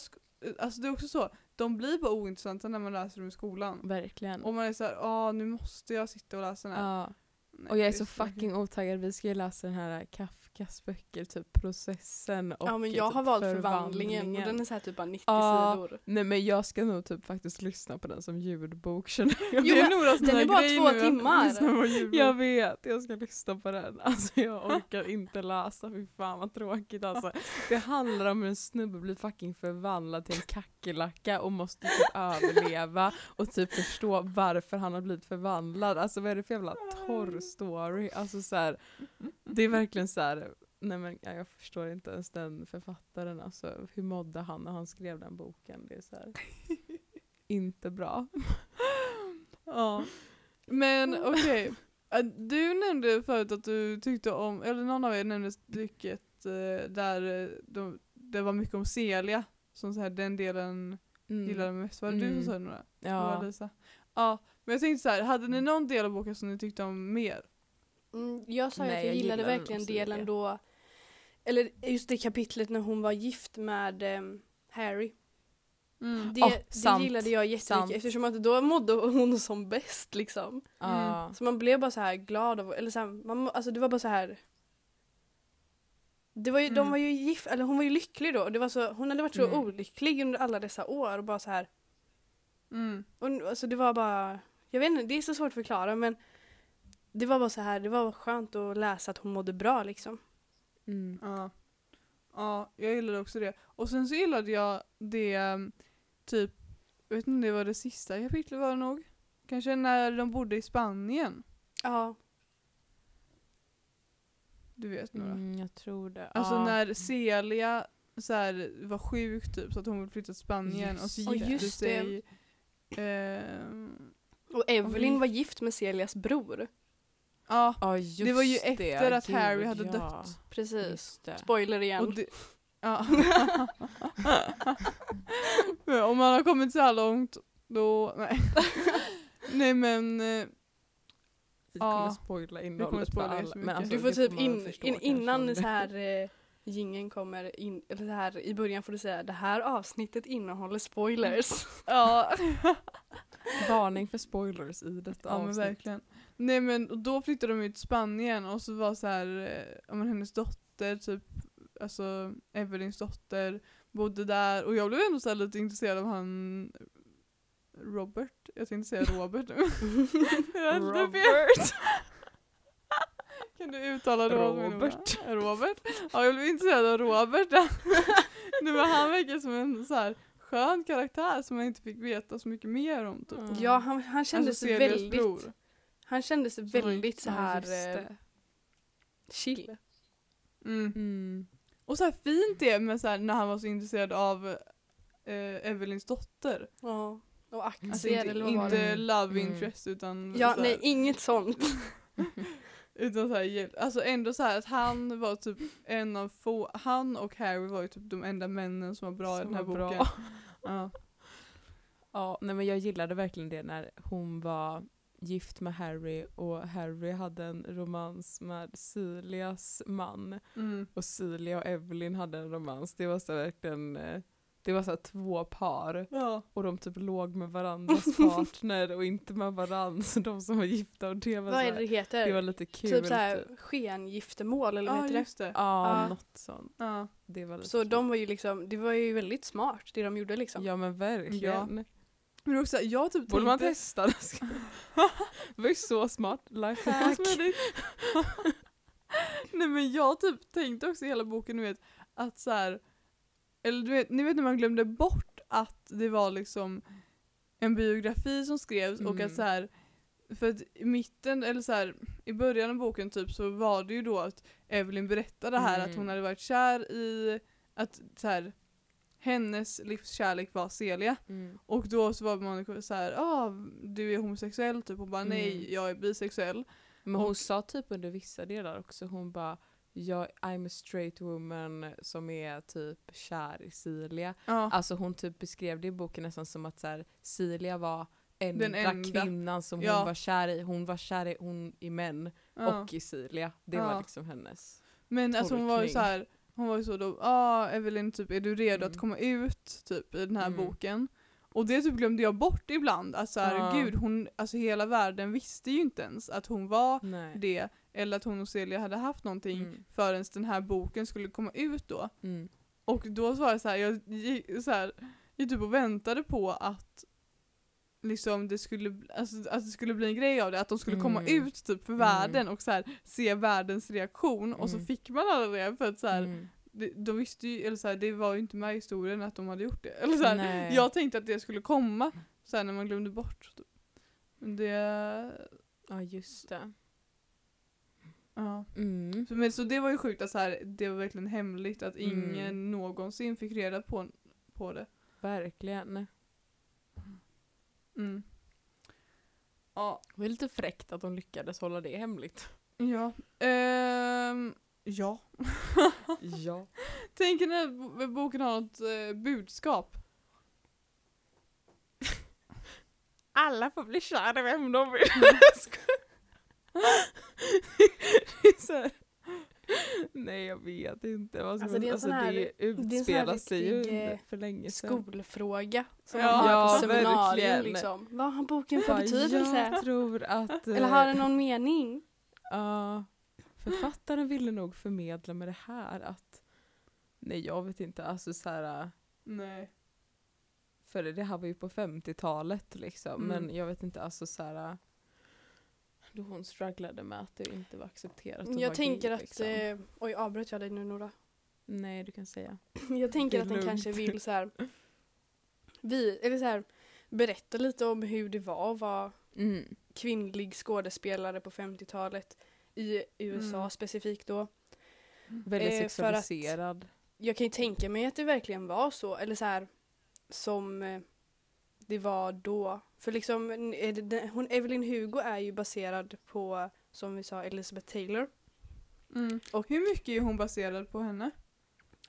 alltså det är också så, de blir bara ointressanta när man läser dem i skolan. Verkligen. Och man är såhär, ja nu måste jag sitta och läsa den här. Ja. Nej, Och jag är så fucking otaggad, vi ska ju läsa den här Beckas böcker, typ processen och Ja men jag typ har valt förvandlingen och den är så här typ bara 90 Ja, sidor. Nej men jag ska nog typ faktiskt lyssna på den som ljudbok känner jag. Jo, Det är men Noras den är bara två timmar. Jag vet, jag ska lyssna på den. *laughs* Alltså jag *laughs* orkar inte läsa, fy fan vad tråkigt alltså. Det handlar om hur en snubbe blir fucking förvandlad till en kackerlacka och måste typ överleva och typ förstå varför han har blivit förvandlad. Alltså vad är det för jävla torr story? Alltså så här, det är verkligen så här. Nej men ja, jag förstår inte ens den författaren alltså. Hur mådde han när han skrev den boken? Det är så här, *laughs* inte bra. *laughs* Ja. Men okej. Äh, Du nämnde förut att du tyckte om, eller någon av er nämnde stycket eh, där eh, de, det var mycket om Celia. Som så här, den delen gillade mest. Var det du Mm. som sa det Nora? Det var Ja. Lisa. Ja, men jag tänkte så här, hade ni någon del av boken som ni tyckte om mer? Mm, jag sa Nej, att jag, jag gillade verkligen delen det. då, eller just det kapitlet när hon var gift med ehm, Harry. Mm. Det, Åh, det gillade jag jättemycket sant. eftersom att då mådde hon som bäst liksom. Ja. Så man blev bara så här glad av, eller så här, man, alltså det var bara så här. Det var ju, De Mm. var ju gift, eller hon var ju lycklig då. Det var så, hon hade varit så Mm. olycklig under alla dessa år och bara så här. Mm. Och, alltså det var bara, jag vet inte, det är så svårt att förklara men det var bara så här, det var skönt att läsa att hon mådde bra liksom. Mm. Ja. ja, jag gillade också det. Och sen så gillade jag det um, typ, jag vet inte om det var det sista kapitlet var det nog. Kanske när de bodde i Spanien. Ja, Du vet några. Mm, jag tror det. Alltså ja. när Celia så här, var sjuk typ så att hon ville flytta till Spanien och så Just gifte det. Just det. sig ehm, och Evelyn var gift med Celias bror. Ja, Ja, just det var ju det. efter att Gud, Harry hade ja. dött. Precis. Det. Spoiler igen. och det, ja. Men *laughs* Om man har kommit så här långt då, nej. *laughs* nej men eh, Vi Ja. kommer spoila innehållet spoila för alla. Men alltså, du får det typ in, in, kanske innan det- så här eh, gingen kommer in, eller så här i början får du säga det här avsnittet innehåller spoilers. ja. *laughs* Varning för spoilers i detta Ja men avsnitt. verkligen. Nej men och då flyttade de ju till Spanien och så var så här, eh, men hennes dotter, typ, alltså Evelyns dotter, bodde där och jag blev ändå så lite intresserad av han Robert, jag tänkte säga Robert *laughs* nu. Robert. *laughs* Kan du uttala Robert? Robert. Robert? Ja jag blev intresserad av Robert. *laughs* Nej men han verkar som en så här skön karaktär som man inte fick veta så mycket mer om typ. Ja, han, han kändes Alltså, väldigt, bror. Han kändes väldigt så här eh, chill. Mm. Mm. Och så här fint det med så här, när han var så intresserad av eh, Evelyns dotter. Ja. Och aktier Alltså inte, var inte det? love Mm. interest utan Ja, så här, nej inget sånt. *laughs* utan så här, hjälp. Alltså ändå så här att han var typ en av få, han och Harry var ju typ de enda männen som var bra i Som den här boken. *laughs* Ja. Ja, nej men jag gillade verkligen det när hon var gift med Harry och Harry hade en romans med Celias man Mm. och Celia och Evelyn hade en romans. Det var så verkligen, eh, det var så här två par Ja. och de typ låg med varandras *laughs* partner och inte med varandra, så de som var gifta och det var, vad är det det heter? det var lite kul. typ så här skengiftermål eller vad Ja heter det? Ja, Ja. något sånt. Ja. Det var lite Så kul. de var ju liksom, det var ju väldigt smart det de gjorde liksom. Ja men verkligen. Men också, jag typ Borde man testa *laughs* det? var ju så smart. Lifehack. Smidigt. *laughs* Nej men jag typ tänkte också i hela boken du vet att så här, eller du vet, ni vet när man glömde bort att det var liksom en biografi som skrevs och Mm. att så här för att i mitten, eller så här, i början av boken typ så var det ju då att Evelyn berättade här Mm. att hon hade varit kär i, att så här, hennes livskärlek var Celia. Mm. Och då så var man så här, ah, du är homosexuell typ och bara Mm. nej jag är bisexuell. Men hon Och- sa typ under vissa delar också, hon bara jag, I'm a straight woman som är typ kär i Cilia. Ja. Alltså hon typ beskrev det i boken nästan som att så här, Cilia var enda, Den enda. kvinnan som Ja. hon var kär i. Hon var kär i, hon i män ja. och i Cilia. Det var liksom hennes. Men alltså hon var ju tolkning. så här, hon var ju så då, ah Evelyn typ är du redo Mm. att komma ut typ i den här Mm. boken? Och det typ glömde jag bort ibland. Att så här, Ja. gud, hon, alltså hela världen visste ju inte ens att hon var Nej. det. Eller att hon och Celia hade haft någonting Mm. förrän den här boken skulle komma ut då. Mm. Och då var det så här, jag gick så här, jag typ och väntade på att liksom det skulle, alltså, att det skulle bli en grej av det, att de skulle komma Mm. ut typ för Mm. världen och så här, se världens reaktion och så Mm. fick man aldrig det för att så här, Mm. det, de visste ju, eller så här, det var ju inte med i historien att de hade gjort det. Eller så här, jag tänkte att det skulle komma så här, när man glömde bort. typ. Men det, Ja just det. ja. Mm. Så, men, så det var ju sjukt att så här, det var verkligen hemligt att ingen Mm. någonsin fick reda på, på det. Verkligen. Mm. Ja, Det var lite fräckt att de lyckades hålla det hemligt. ja. Ehm, ja. *laughs* ja. Tänker ni att bo- boken har något eh, budskap? Alla får bli kära vem de vill. *laughs* *laughs* Det är så här- *laughs* Nej jag vet inte. Vad som Alltså, det är sån här- det det utspelar sig ju eh, för länge sedan. Skolfråga som Ja, man har ja, på seminarium verkligen. liksom. Vad har boken för betydelse? Jag tror att... eh, *laughs* Eller har den någon mening? Ja, författaren ville nog förmedla med det här att Nej jag vet inte, alltså så här, Nej. för det här var ju på 50-talet liksom, Mm. men jag vet inte, alltså så här, då hon strugglade med att det inte var accepterat att Jag tänker gay, att, liksom. eh, oj avbröt jag dig nu Nora? Nej du kan säga. *laughs* Jag tänker att den kanske vill så här, vi, eller så här, berätta lite om hur det var att vara Mm. kvinnlig skådespelare på 50-talet i USA Mm. specifikt då. Väldigt Eh, att- sexualiserad. Jag kan ju tänka mig att det verkligen var så, eller så här som eh, det var då. För liksom, är det, den- hon, Evelyn Hugo är ju baserad på, som vi sa, Elizabeth Taylor. Mm. Och- Hur mycket är hon baserad på henne?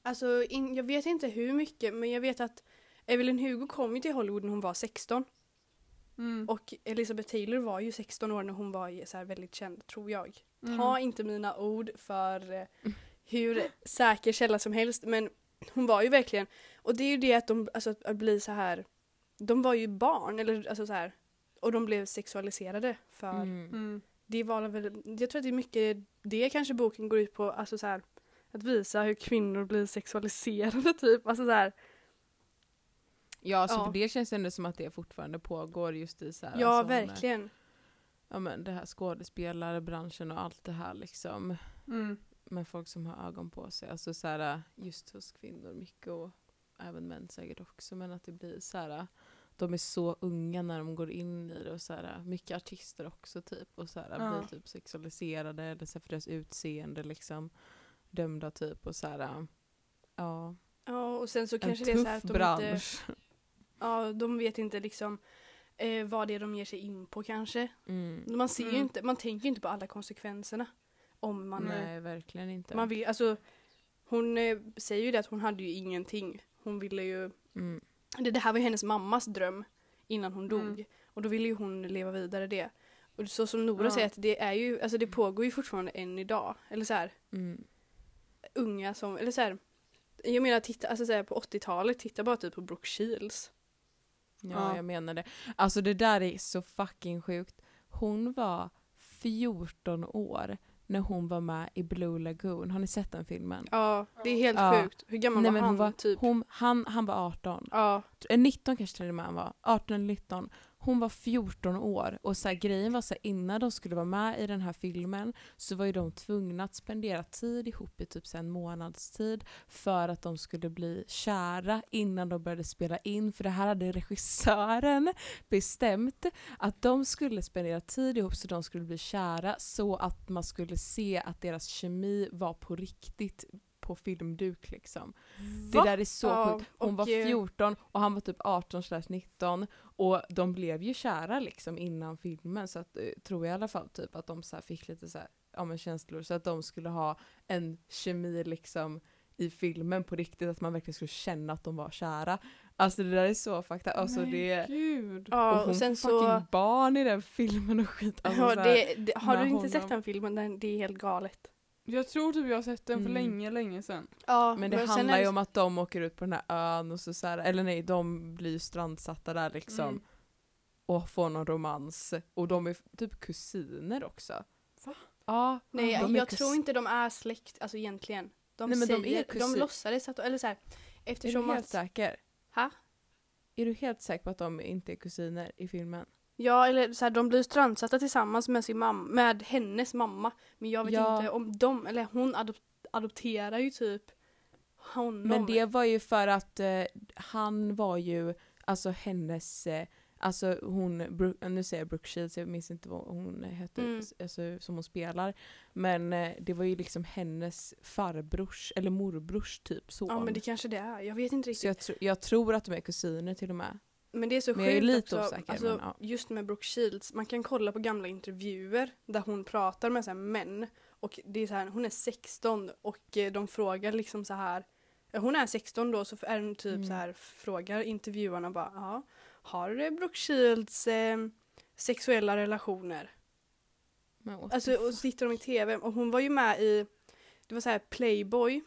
Alltså, in, jag vet inte hur mycket, men jag vet att Evelyn Hugo kom ju till Hollywood när hon var 16. Mm. Och Elizabeth Taylor var ju 16 år när hon var så här väldigt känd, tror jag. Mm. Ta inte mina ord för eh, hur säker källa som helst, men hon var ju verkligen, och det är ju det att de, alltså att bli så här, de var ju barn, eller alltså så här, och de blev sexualiserade för Mm. Mm. det var väl, jag tror att det är mycket det kanske boken går ut på, alltså så här, att visa hur kvinnor blir sexualiserade *laughs* typ, alltså så här, Ja, alltså Ja. för det känns ändå som att det fortfarande pågår just i så här, ja alltså, verkligen. Ja men det här skådespelarbranschen och allt det här liksom. Mm. med folk som har ögon på sig. Alltså så här, just hos kvinnor mycket och även män säkert också. Men att det blir så här, de är så unga när de går in i det och så här, mycket artister också typ. Och så här, Ja. blir typ sexualiserade eller så för deras utseende liksom dömda typ och så här, ja. Ja och sen så kanske det är så att de inte, bransch. ja de vet inte liksom eh, vad det är de ger sig in på kanske. Mm. Man ser ju Mm. inte, man tänker ju inte på alla konsekvenserna. Om man, eh, Nej, verkligen inte. man vill, alltså hon eh, säger ju det att hon hade ju ingenting. Hon ville ju, Mm. Det, det här var ju hennes mammas dröm innan hon dog. Mm. Och då ville ju hon leva vidare det. Och så som Nora Ja. säger att det är ju, alltså det pågår ju fortfarande än idag. Eller så här, Mm. unga som, eller så här, jag menar titta, alltså så här, på 80-talet, titta bara typ på Brooke Shields. Ja, Ja. jag menar det. Alltså det där är så fucking sjukt. Hon var 14 år när hon var med i Blue Lagoon. Har ni sett den filmen? Ja, det är helt Ja. sjukt. Hur gammal Nej, var han? var, typ? hon, han, han var 18. Ja, Eh, 19 kanske till och med han var. 18 eller 19. Hon var 14 år och så här, grejen var så här, innan de skulle vara med i den här filmen så var ju de tvungna att spendera tid ihop i typ så en månads tid för att de skulle bli kära innan de började spela in för det här hade regissören bestämt att de skulle spendera tid ihop så de skulle bli kära så att man skulle se att deras kemi var på riktigt på filmduk liksom. Det Va? där är så sjukt. Hon var eh, 14 och han var typ 18 19 och de blev ju kära liksom innan filmen så att, eh, tror jag i alla fall typ att de så här fick lite så här, ja, men känslor så att de skulle ha en kemi liksom i filmen på riktigt att man verkligen skulle känna att de var kära. Alltså det där är så fakta. Alltså Men det gud. ja och och, hon sen får fucking så... barn i den filmen och skit. Alltså, Ja, det, det, har du inte honom. sett den filmen? Den, det är helt galet. Jag tror typ jag har sett den för Mm. länge, länge sedan. Ja, Men det sen handlar är ju om att de åker ut på den här ön och så, så här, eller nej, de blir ju strandsatta där liksom. Mm. Och får någon romans. Och de är typ kusiner också. Va? Ja. Nej, de är jag kus- tror inte de är släkt, alltså egentligen. De Nej, men de är säger, de, kusin- låtsades att, eller så här, Är eftersom du helt att, säker? ha? Är du helt säker på att de inte är kusiner i filmen? Ja, eller så här, de blir strandsatta tillsammans med sin mamma, med hennes mamma. Men jag vet Ja. inte om de, eller hon adop- adopterar ju typ honom. Men det var ju för att eh, han var ju, alltså hennes, eh, alltså hon, nu säger jag Brooke Shields, jag minns inte vad hon heter, Mm. alltså, som hon spelar. Men eh, det var ju liksom hennes farbrors, eller morbrors typ son. Ja men det kanske det är, jag vet inte Så riktigt. jag, tr- jag tror att de är kusiner till och med. Men det är så Men sjukt lite också, osäker, alltså, men ja. just med Brooke Shields, man kan kolla på gamla intervjuer där hon pratar med så här, män och det är så här, hon är 16 och eh, de frågar liksom så här hon är 16 då så är hon typ Mm. så här frågar intervjuarna bara ja, har Brooke Shields eh, sexuella relationer? Men Alltså och sitter de i tv och hon var ju med i det var så här Playboy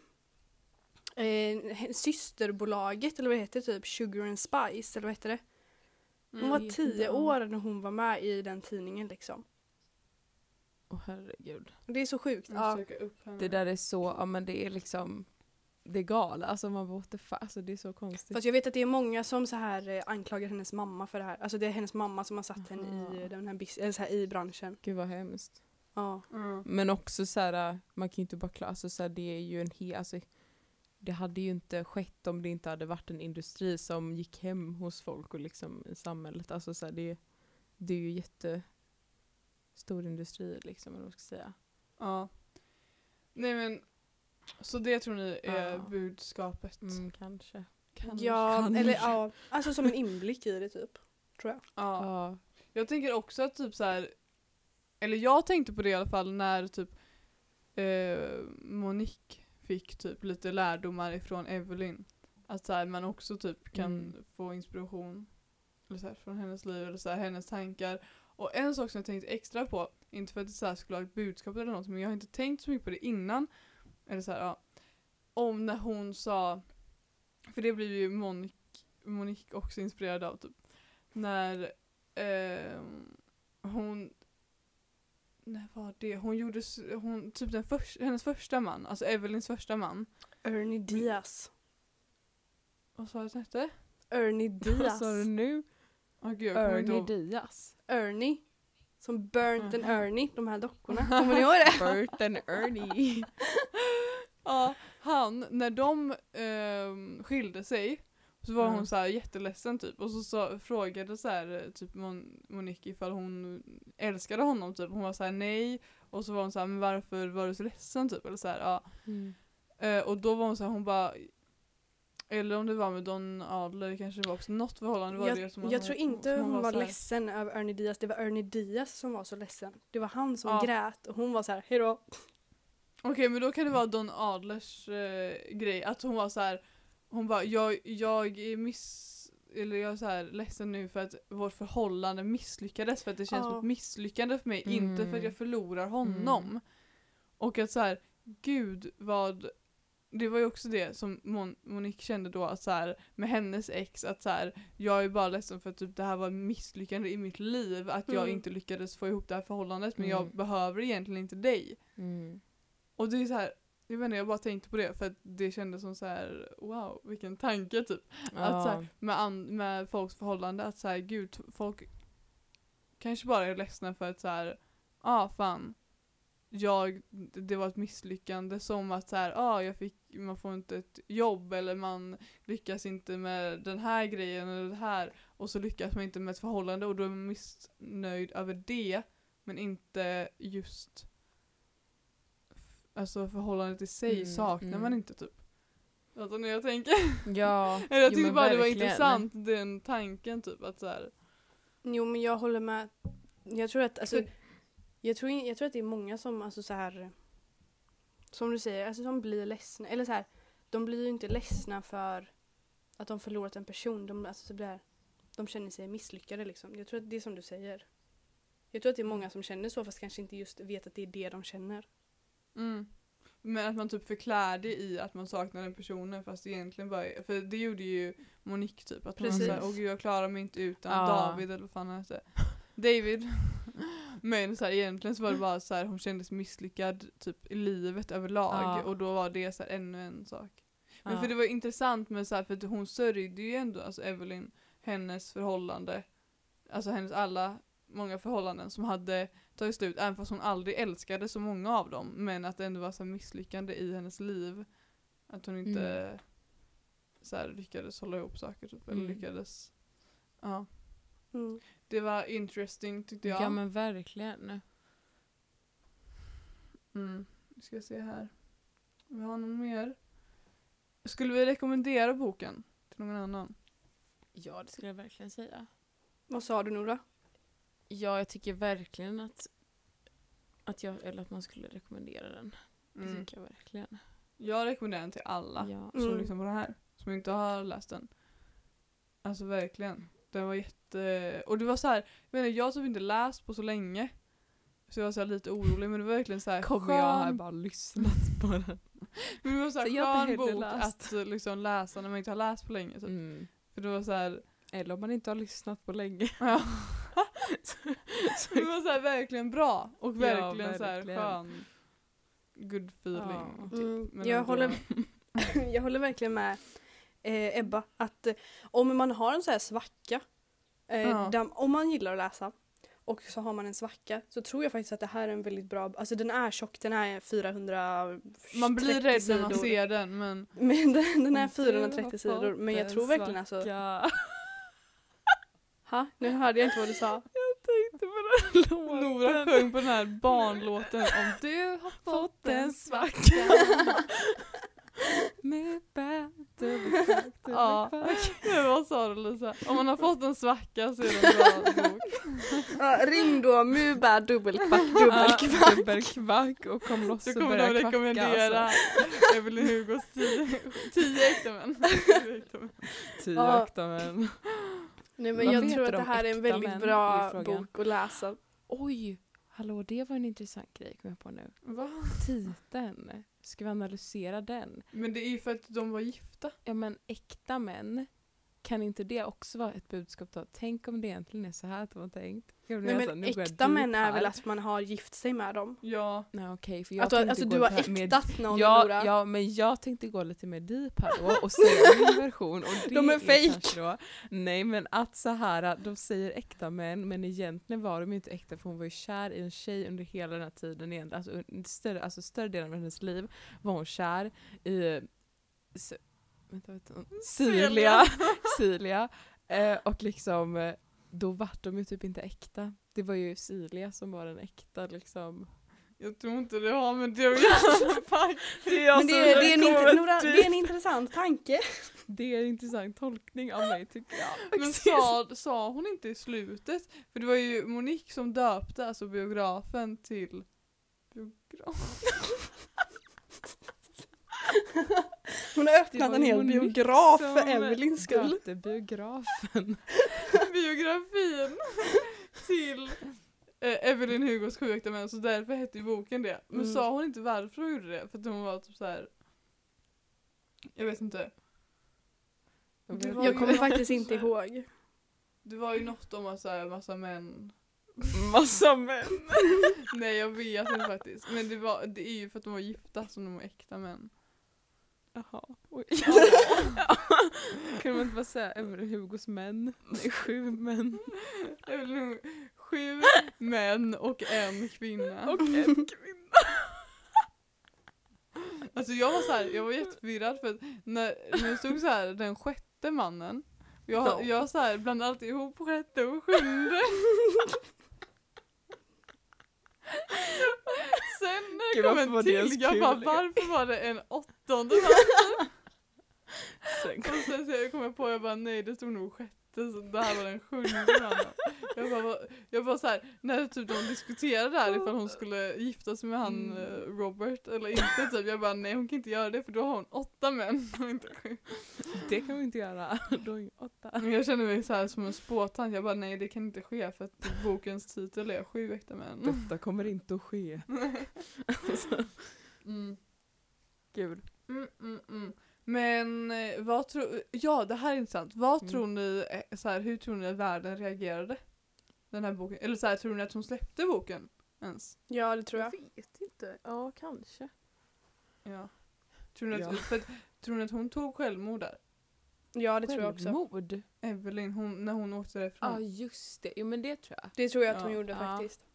eh, systerbolaget eller vad det heter typ Sugar and Spice eller vad heter det? Hon Mm. var tio år när hon var med i den tidningen liksom. Åh herregud. Och Det är så sjukt. Ja. söker upp henne. Det där är så, ja men det är liksom, det är galet. Alltså man bara what the fuck, alltså det är så konstigt. Fast jag vet att det är många som så här eh, anklagar hennes mamma för det här. Alltså det är hennes mamma som har satt henne i, Aha. eh, den här, eller så här, i branschen. Gud vad hemskt. Ja. Mm. Men också så här, man kan ju inte bara klara, alltså så här, det är ju en hel, alltså, det hade ju inte skett om det inte hade varit en industri som gick hem hos folk och liksom i samhället. Alltså så här, det, det är ju jättestor industri liksom, eller vad man ska säga. Ja. Nej men, så det tror ni är Ja. budskapet? Mm, kanske. Kanske. ja, kanske. eller ja. Alltså som en *laughs* inblick i det typ. Tror jag. Ja. Ja. Jag tänker också att typ så här. eller jag tänkte på det i alla fall när typ eh, Monique fick typ lite lärdomar ifrån Evelyn. Att så här, man också typ kan Mm. få inspiration eller så här, från hennes liv eller så här, hennes tankar. Och en sak som jag tänkte extra på, inte för att det så skulle ha ett budskap eller något, men jag har inte tänkt så mycket på det innan. Eller så ja. Om när hon sa, för det blir ju Monique, Monique också inspirerad av typ. När ehm, hon när var det? Hon gjorde, hon, typ den förs- hennes första man, alltså Evelyns första man. Ernie Diaz. Vad sa jag att hette? Ernie *laughs* Vad Diaz. sa du nu? Åh gud, Ernie. Diaz. Ernie. Som Burnt and Aha. Ernie, de här dockorna. *laughs* Kommer ni ihåg det? *laughs* Bert and Ernie. Ja, han, när de ehm, skilde sig så var Ja. hon så här jätteledsen typ och så, så frågade så här, typ Mon- Monique ifall hon älskade honom typ. Hon var så här nej och så var hon så här men varför var du så ledsen typ eller så här, ja. Mm. Eh, och då var hon så här, hon bara eller om det var med Don Adler, det kanske var också något förhållande var det som Jag, jag hon- tror inte som hon var här- ledsen över Ernie Diaz, det var Ernie Diaz som var så ledsen. Det var han som Ja. grät och hon var så här, hejdå. Okej men då kan det vara Don Adlers eh, grej, att hon var så här. Hon bara jag, jag är miss eller jag är så här ledsen nu för att vårt förhållande misslyckades för att det känns som ett misslyckande för mig, inte för att Mm. jag förlorar honom. Mm. Och att så här, gud vad det var ju också det som Mon- Monique kände då att så här, med hennes ex att så här, jag är bara ledsen för att typ, det här var ett misslyckande i mitt liv att jag Mm. inte lyckades få ihop det här förhållandet men jag Mm. behöver egentligen inte dig. Mm. Och det är så här, jag vet inte, jag bara tänkte på det för att det kändes som så här, wow, vilken tanke typ. Att så här, med, an, med folks förhållande, att så här, gud, folk kanske bara är ledsna för att så här, ah fan, jag, det var ett misslyckande som att så här, ah jag fick, man får inte ett jobb eller man lyckas inte med den här grejen eller det här. Och så lyckas man inte med ett förhållande och då är man missnöjd över det men inte just alltså förhållandet i sig Mm, saknar mm. man inte typ. Alltså när jag tänker *laughs* Ja, eller jag tyckte bara det var verkligen. intressant den tanken typ att så här, Jo men jag håller med. Jag tror att, alltså, jag tror, jag tror att det är många som alltså så här som du säger, alltså som blir ledsna. Eller så här, de blir ju inte ledsna för att de förlorat en person. De, alltså, så blir, de känner sig misslyckade liksom. Jag tror att det är som du säger. Jag tror att det är många som känner så fast kanske inte just vet att det är det de känner. Mm. Men att man typ förklär det i att man saknar den personen fast egentligen bara, för det gjorde ju Monique typ. Att hon Precis. såhär, åh gud jag klarar mig inte utan Ja. David eller vad fan han hette. David. *laughs* Men så här, egentligen så var det bara så här, hon kändes misslyckad typ i livet överlag Ja. och då var det så här, ännu en sak. Men Ja. för det var intressant med så här, för att hon sörjde ju ändå, alltså Evelyn, hennes förhållande, alltså hennes alla, många förhållanden som hade tagit slut, även fast hon aldrig älskade så många av dem, men att det ändå var så misslyckande i hennes liv. Att hon inte Mm. så här, lyckades hålla ihop saker typ, eller Mm. lyckades, ja. Mm. Det var interesting tyckte jag. Ja men verkligen. Mm. Nu ska jag se här. Vi har någon mer. Skulle vi rekommendera boken till någon annan? Ja det skulle jag verkligen säga. Vad sa du Nora? Ja jag tycker verkligen att, att, jag, eller att man skulle rekommendera den. Det Mm. tycker jag verkligen. Jag rekommenderar den till alla Ja. som Mm. lyssnar på det här. Som inte har läst den. Alltså verkligen. Den var jätte... Och det var så här, jag menar jag har typ inte läst på så länge. Så jag var så här lite orolig men det var verkligen så här Kommer jag här skön- bara lyssnat på den. *laughs* Men det var så här Så jag har skön bok läst. att liksom läsa när man inte har läst på länge. Typ. Mm. För det var så här, Eller om man inte har lyssnat på länge. *laughs* *laughs* det var så här verkligen bra och Ja, verkligen, så här verkligen. skön good feeling. Ja. Typ. Mm, jag, håller, *laughs* *laughs* jag håller verkligen med eh, Ebba att eh, om man har en så här svacka, eh, Ja. där, om man gillar att läsa och så har man en svacka så tror jag faktiskt att det här är en väldigt bra, alltså den är tjock, den är 400 Man blir rädd när man sidor. ser den men Men den, den är Om du 430 har sidor men jag tror verkligen alltså, svacka. ha? Nu hörde jag inte vad du sa. Jag tänkte på den låten. Nora sjöng på den här barnlåten om du har fått en svacka. *laughs* Med Ja. Vad sa du Lisa? Om man har fått en svacka så är det en bra bok. Ja, ring då Muba dubbelkvack dubbelkvack. Dubbelkvack och kom loss Så och kommer börja de kvacka. rekommendera Alltså. Evelyn Hugos tio, *laughs* tio äkta män. *laughs* Tio äkta Nej men Vad jag tror att det här är en väldigt bra bok att läsa. Oj, hallå det var en intressant grej kom jag på nu. Va? Titeln, ska vi analysera den? Men det är ju för att de var gifta. Ja men äkta män, kan inte det också vara ett budskap då? Tänk om det egentligen är så här att de har tänkt? Nej, nästan- men nu äkta män är väl att man har gift sig med dem? Ja. Nej okej, för jag Att du, alltså gå du har äktat någon Ja, Nora? ja, men jag tänkte gå lite mer deep här då och säga min *laughs* version. Och det De är fake. kanske Då, nej men att så här, de säger äkta män men egentligen var de inte äkta för hon var ju kär i en tjej under hela den här tiden. egentligen. Alltså, större, alltså större delen av hennes liv var hon kär i S- vänta, vänta, Silia. Silia. *laughs* Eh, och liksom eh, då vart de ju typ inte äkta. Det var ju Silia som var den äkta liksom. Jag tror inte det har med det att göra. *laughs* Fuck. Det är, Men det, är, det, är en int- Nora, det är en intressant tanke. *laughs* Det är en intressant tolkning av mig tycker jag. Men sa, sa hon inte i slutet? För det var ju Monique som döpte alltså biografen till biograf. Hon har öppnat en hel biograf för Evelyns skull. biografen. *laughs* biografin till eh, Evelyn Hugos Sju äkta män så därför hette ju boken det. Men Mm. sa hon inte varför hon gjorde det? För att hon var typ så här. Jag vet inte. Det var Jag kommer något faktiskt så inte här- ihåg. Det var ju något om att så här, massa män. Massa män. *laughs* Nej jag vet inte faktiskt. Men det, var, det är ju för att de var gifta som de var äkta män. Jaha. Oj. *laughs* Kan man inte bara säga Hugos män? Är sju män. Sju män och en kvinna. Och en kvinna. *laughs* Alltså jag var så här, jag var jätteförvirrad för att när, när det stod så här den sjätte mannen jag, Ja. jag så här blandade alltid ihop sjätte och sjunde. *laughs* Sen när Gud, det kom en till, jag bara varför var det en åttonde? *laughs* Sen Och sen så kom jag på, jag bara nej det stod nog sjätte så det här var den sjunde. Jag bara, jag bara så här, när typ de diskuterade där ifall hon skulle gifta sig med han Mm. eh, Robert eller inte typ. Jag bara nej hon kan inte göra det för då har hon åtta män *laughs* och inte sju. Det kan vi inte göra. Då ju åtta. Men jag känner mig så här som en spåtant, jag bara nej det kan inte ske för att bokens titel är Sju äkta män. Detta kommer inte att ske. *laughs* Mm. Gud. Mm, mm, mm. Men eh, vad tror, ja det här är intressant. Vad Mm. tror ni, eh, så här, hur tror ni att världen reagerade? Den här boken, eller så här, tror ni att hon släppte boken ens? Ja, det tror jag. vet inte. Ja, kanske. Ja. Tror ni att, Ja. för, att- tror ni att hon tog självmord där? Ja, det tror jag också. Självmord? Evelyn, hon, när hon åkte därifrån? Ja, just det. Jo, men det tror jag. Det tror jag att hon Ja. gjorde Ja. faktiskt.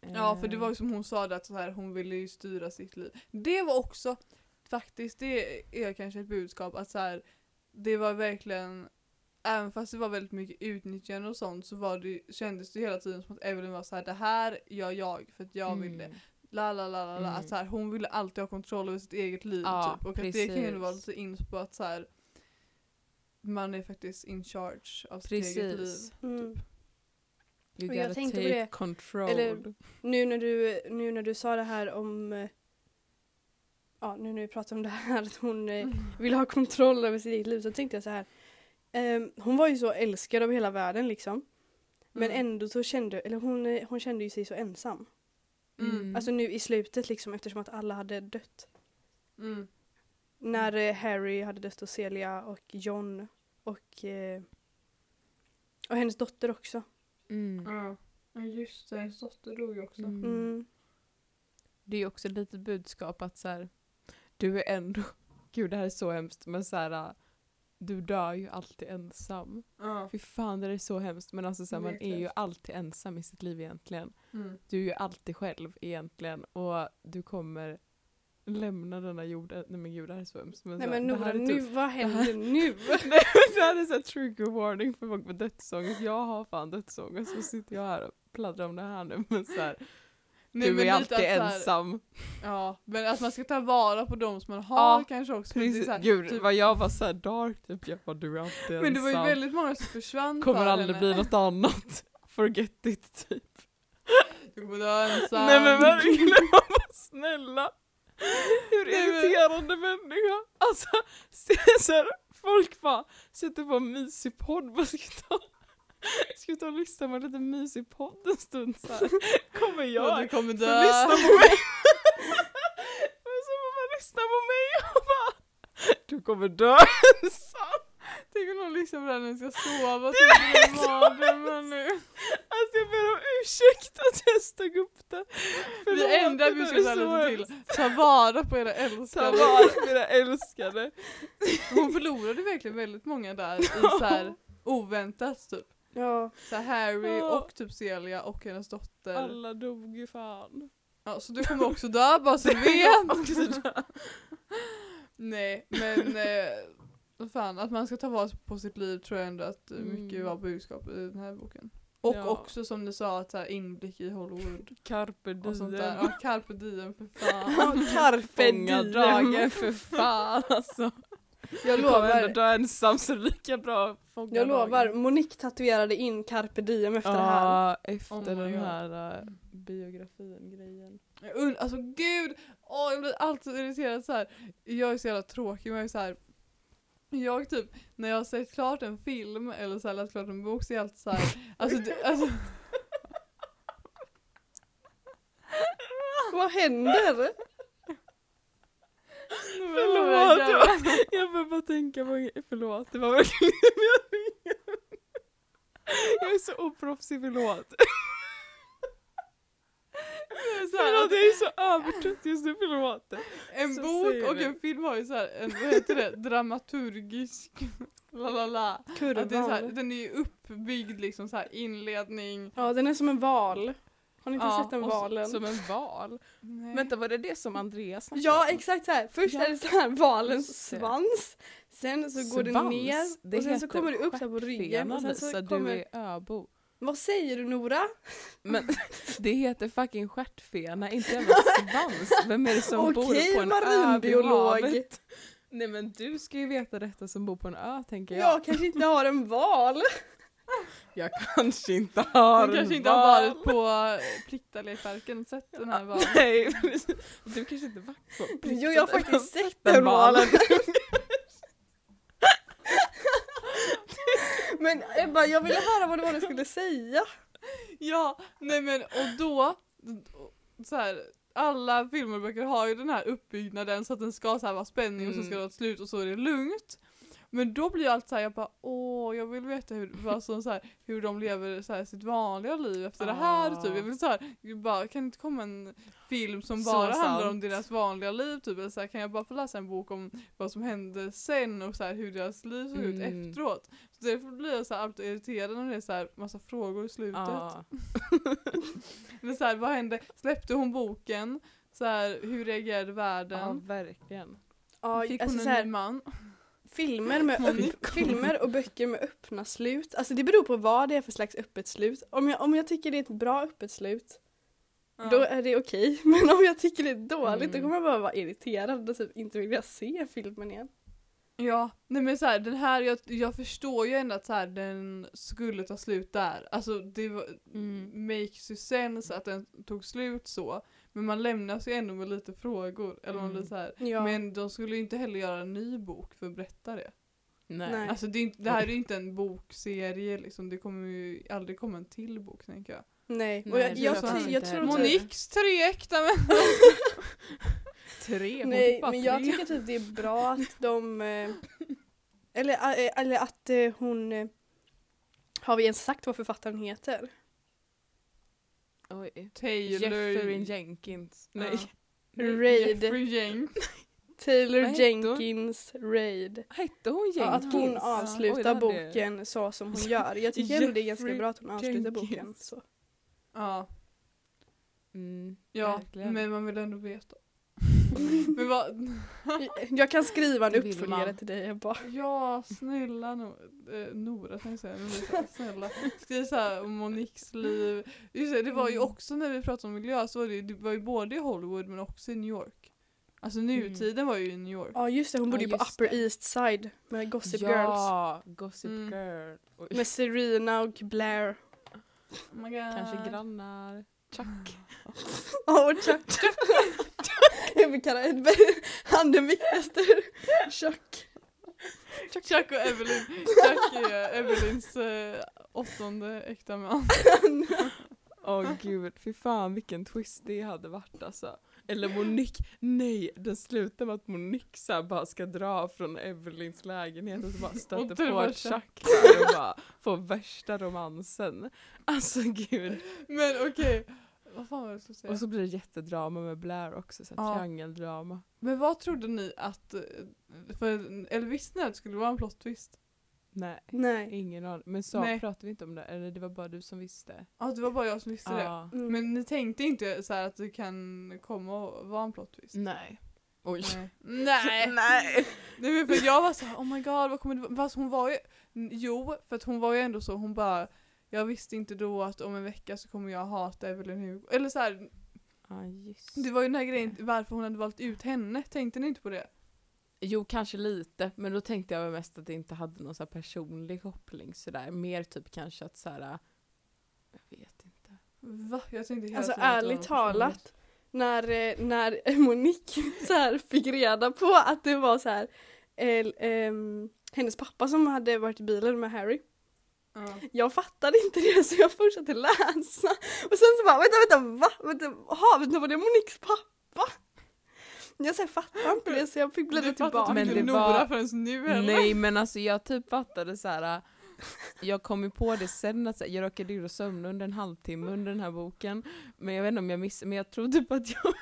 Ja för det var ju som hon sa att så här, hon ville ju styra sitt liv. Det var också faktiskt, det är kanske ett budskap att så här, det var verkligen Även fast det var väldigt mycket utnyttjande och sånt så var det, kändes det hela tiden som att Evelyn var så här: det här gör jag för att jag vill det. mm. La la la la la. Mm. Att så här, hon ville alltid ha kontroll över sitt eget liv Ja, typ. Och att det kan ju precis. vara lite in på att så här, man är faktiskt in charge av sitt eget liv. Precis. Mm. You Och jag gotta tänkte på det, control. eller- Nu när du, nu när du sa det här om eh, Ja, nu när vi pratar om det här *laughs* att hon eh, Mm. vill ha kontroll över sitt eget liv så tänkte jag så här. ehm, hon var ju så älskad av hela världen liksom. Men Mm. ändå så kände, eller hon, eh, hon kände ju sig så ensam. Mm. Alltså nu i slutet liksom eftersom att alla hade dött. Mm. När eh, Harry hade dött och Celia och John och, eh, och hennes dotter också. Mm. Ja. Ja just det, hennes dotter dog ju också. Mm. Mm. Det är ju också ett litet budskap att så här, du är ändå, gud det här är så hemskt, men så här, du dör ju alltid ensam. Ja. Fy fan det är så hemskt men alltså så här, man är ju alltid ensam i sitt liv egentligen. Mm. Du är ju alltid själv egentligen och du kommer lämna denna jorden. Nej men gud det här är så hemskt. Men Nej så, men Nora, nu, typ- vad händer *laughs* nu? Nej det här är så här trigger warning för folk med dödsångest. Jag har fan dödsångest så sitter jag här och pladdrar om det här nu men så här, Nej, du men är alltid här- ensam. Ja, men att man ska ta vara på de som man har Ja, kanske också. Precis. här, Gud typ- vad jag var så här dark typ. Jag bara du är alltid ensam. men det var ju väldigt många som försvann Kommer aldrig henne. bli något annat. *laughs* Forget it typ. Du kommer dö ensam. Nej men verkligen, *laughs* snälla. Hur Nej, men- irriterande människa. Alltså, *laughs* så här, folk bara sätter på en mysig podd. Vad ska ta? *laughs* Ska vi ta och lyssna på en liten mysig podd en stund så här. Kommer Ja, jag du kommer dö. lyssna på mig? *laughs* Men så får man lyssna på mig och bara Du kommer dö ensam. Tänk om någon lyssnar på den när ska sova. Tänk om mardrömmar nu. Alltså jag ber om ursäkt att jag stod upp. Vi ändrar det där är budskapet så lite till. Ta vara på era Ta älskade. vara på mina älskade. Hon förlorade verkligen väldigt många där i så här *laughs* oväntat typ. Ja, Så Harry Ja. och typ Celia och hennes dotter. Alla dog ju fan. Ja, så du kommer också dö bara så du *laughs* vet. Nej men eh, vad fan att man ska ta vara på sitt liv tror jag ändå att eh, mycket Mm. var budskapet i den här boken. Och Ja. också som du sa att så här, inblick i Hollywood Carpe och sånt där. diem. Ja, carpe diem för *laughs* fan. carpe Fånga diem. för fan alltså. Jag Du kommer ändå lovar, dö ensam så det är lika bra fånga jag lovar, dagen. Monique tatuerade in carpe diem efter det här. Ja, efter Oh den God. här uh, biografin grejen. Und- Alltså gud, åh, jag blir alltid irriterad så här. Jag är så jävla tråkig men jag är så här. Jag typ, när jag har sett klart en film eller så här, läst klart en bok så är jag alltid så här. Alltså, det, alltså *laughs* Vad händer? Förlåt, jag, jag börjar bara tänka på. Förlåt, det var verkligen meningen. Jag är så oproffsig, förlåt. Förlåt, jag är så övertrött just nu, förlåt. en så bok och en film har ju så här, en, vad heter det, dramaturgisk la la la. Att det är så här, den är ju uppbyggd liksom så här inledning. Ja, den är som en val. Har ni inte Ja, sett den valen? Som en val. Nej. Vänta, var det det som Andreas snackade Ja, om? exakt så här. Först Ja. är det så här valens svans. Sen så går det Svans? ner Det och sen så kommer det upp så här på ryggen. Och sen så Lisa, kommer... du är öbo. Vad säger du Nora? Men *laughs* det heter fucking stjärtfena, inte jävla svans. Vem är det som bor Okej, på en ö vid havet? Nej men du ska ju veta detta som bor på en ö tänker jag. Jag kanske inte har en val. Jag kanske inte har Du en kanske inte val. har varit på Plittalekparken och sett den här *laughs* valen. Nej, du kanske inte varit på Jo, jag har faktiskt sett den valen. *laughs* Men Ebba, jag ville höra vad det var du skulle säga. Ja, nej men och då, så här, alla filmer och böcker har ju den här uppbyggnaden så att den ska så här vara spänning och så ska Mm. det vara ett slut och så är det lugnt. Men då blir allt så här, jag bara åh jag vill veta hur, som, så här, hur de lever så här, sitt vanliga liv efter det här Ah. typ. Jag vill så här, jag bara, kan det inte komma en film som Så bara handlar om sant. deras vanliga liv typ? Eller så här, kan jag bara få läsa en bok om vad som hände sen och så hur deras liv såg ut Mm. efteråt. Så därför blir jag så här alltid irriterad när det är så här massa frågor i slutet. Ja. *laughs* Eller så vad hände? Släppte hon boken? Så hur reagerade ja, världen? verkligen. Ja, Fick alltså hon så en ny man? Filmer, med upp, filmer och böcker med öppna slut. Alltså det beror på vad det är för slags öppet slut. Om jag, om jag tycker det är ett bra öppet slut, Ja. då är det okej. *laughs* Men om jag tycker det är dåligt, då Mm. kommer jag bara vara irriterad och typ inte vilja se filmen igen. Ja, nej men så här, den här, jag, jag förstår ju ändå att så här, den skulle ta slut där. Alltså det var, Mm. makes ju sense att den tog slut så. Men man lämnas ju ändå med lite frågor. Eller man Mm. blir så här. Ja. Men de skulle ju inte heller göra en ny bok för att berätta det. Nej. Nej. Alltså det, inte, det här är ju inte en bokserie liksom. Det kommer ju aldrig komma en till bok tänker jag. Nej, och Nej, jag, jag, jag jag, jag tror typ- Moniques tre äkta män. *laughs* Tre? Hon Nej, bara men jag tre. tycker typ det är bra att de... Eh, eller, eh, eller att eh, hon... Har vi ens sagt vad författaren heter? Oj. Taylor. Jeffrey Jenkins. Nej. Ja. *laughs* Raid. Jeffrey Jane. *laughs* Taylor? Jenkins Raid. Hette hon Ja, Jenkins? att hon Oj, avslutar jag- boken så som hon gör. Jag tycker ändå det är ganska bra att hon avslutar boken Jenkins. så. Ja, Mm, ja verkligen. men man vill ändå veta. Men vad, Jag kan skriva en uppföljare till dig Ebba. ja snälla no, eh, Nora kan jag säga. Snälla. Skriv såhär om Moniques liv. Just det, det var ju Mm. också när vi pratade om miljö så var det, det var ju både i Hollywood men också i New York. Alltså nutiden var ju i New York. Ja just det, hon bodde Ja, ju på Upper det. East Side med Gossip Girls. ja, Gossip Mm. Girl. Oj. Med Serena och Blair. Oh my God. Kanske grannar. Chuck. *laughs* Ja och Chuck. *laughs* Jag vill kalla det han den viktigaste. Chuck. Chuck och Evelyn. Chuck är Evelyns eh, åttonde äkta man. *laughs* Åh gud, fy fan vilken twist det hade varit alltså. Eller Monique, nej den slutar med att Monique så bara ska dra från Evelyns lägenhet och så bara stöter på Chuck. Chuck och bara får värsta romansen. Alltså gud. Men okej, vad fan var det jag säga? Och så blir det jättedrama med Blair också, så här, Ja. triangeldrama. Men vad trodde ni att, eh, för, eller visste ni att det skulle vara en plot twist? Nej, Nej. ingen aning. Men så Nej. pratade vi inte om det, eller det var bara du som visste? Ja det var bara jag som visste det. Ja. Mm. Men ni tänkte inte så här att det kan komma och vara en plot twist? Nej. Oj. Nej. Nej. *laughs* Nej. Nej men för jag var så här, oh my god vad kommer det vara? Fast hon var ju, jo för att hon var ju ändå så, hon bara jag visste inte då att om en vecka så kommer jag hata Evelyn Hugo. Eller så här, Ja, just det var ju den här grejen varför hon hade valt ut henne, tänkte ni inte på det? Jo, kanske lite, men då tänkte jag väl mest att det inte hade någon så här personlig koppling sådär. Mer typ kanske att såhär, jag vet inte. Va? Jag tänkte hela Alltså ärligt talat. När, eh, när *laughs* Monique så här fick reda på att det var så här eh, ehm, hennes pappa som hade varit i bilen med Harry. Ja. Jag fattade inte det så jag fortsatte läsa. Och sen så bara vänta vänta va? Vänta, aha, vänta var det Moniques pappa? Jag här, fattade inte det så jag fick bläddra Du fattar tillbaka. typ Men inte det Nora var- förrän nu heller. Nej men alltså jag typ fattade så här. Jag kom ju på det sen att jag råkade och sömna under en halvtimme under den här boken. Men jag vet inte om jag missade, men jag tror typ att jag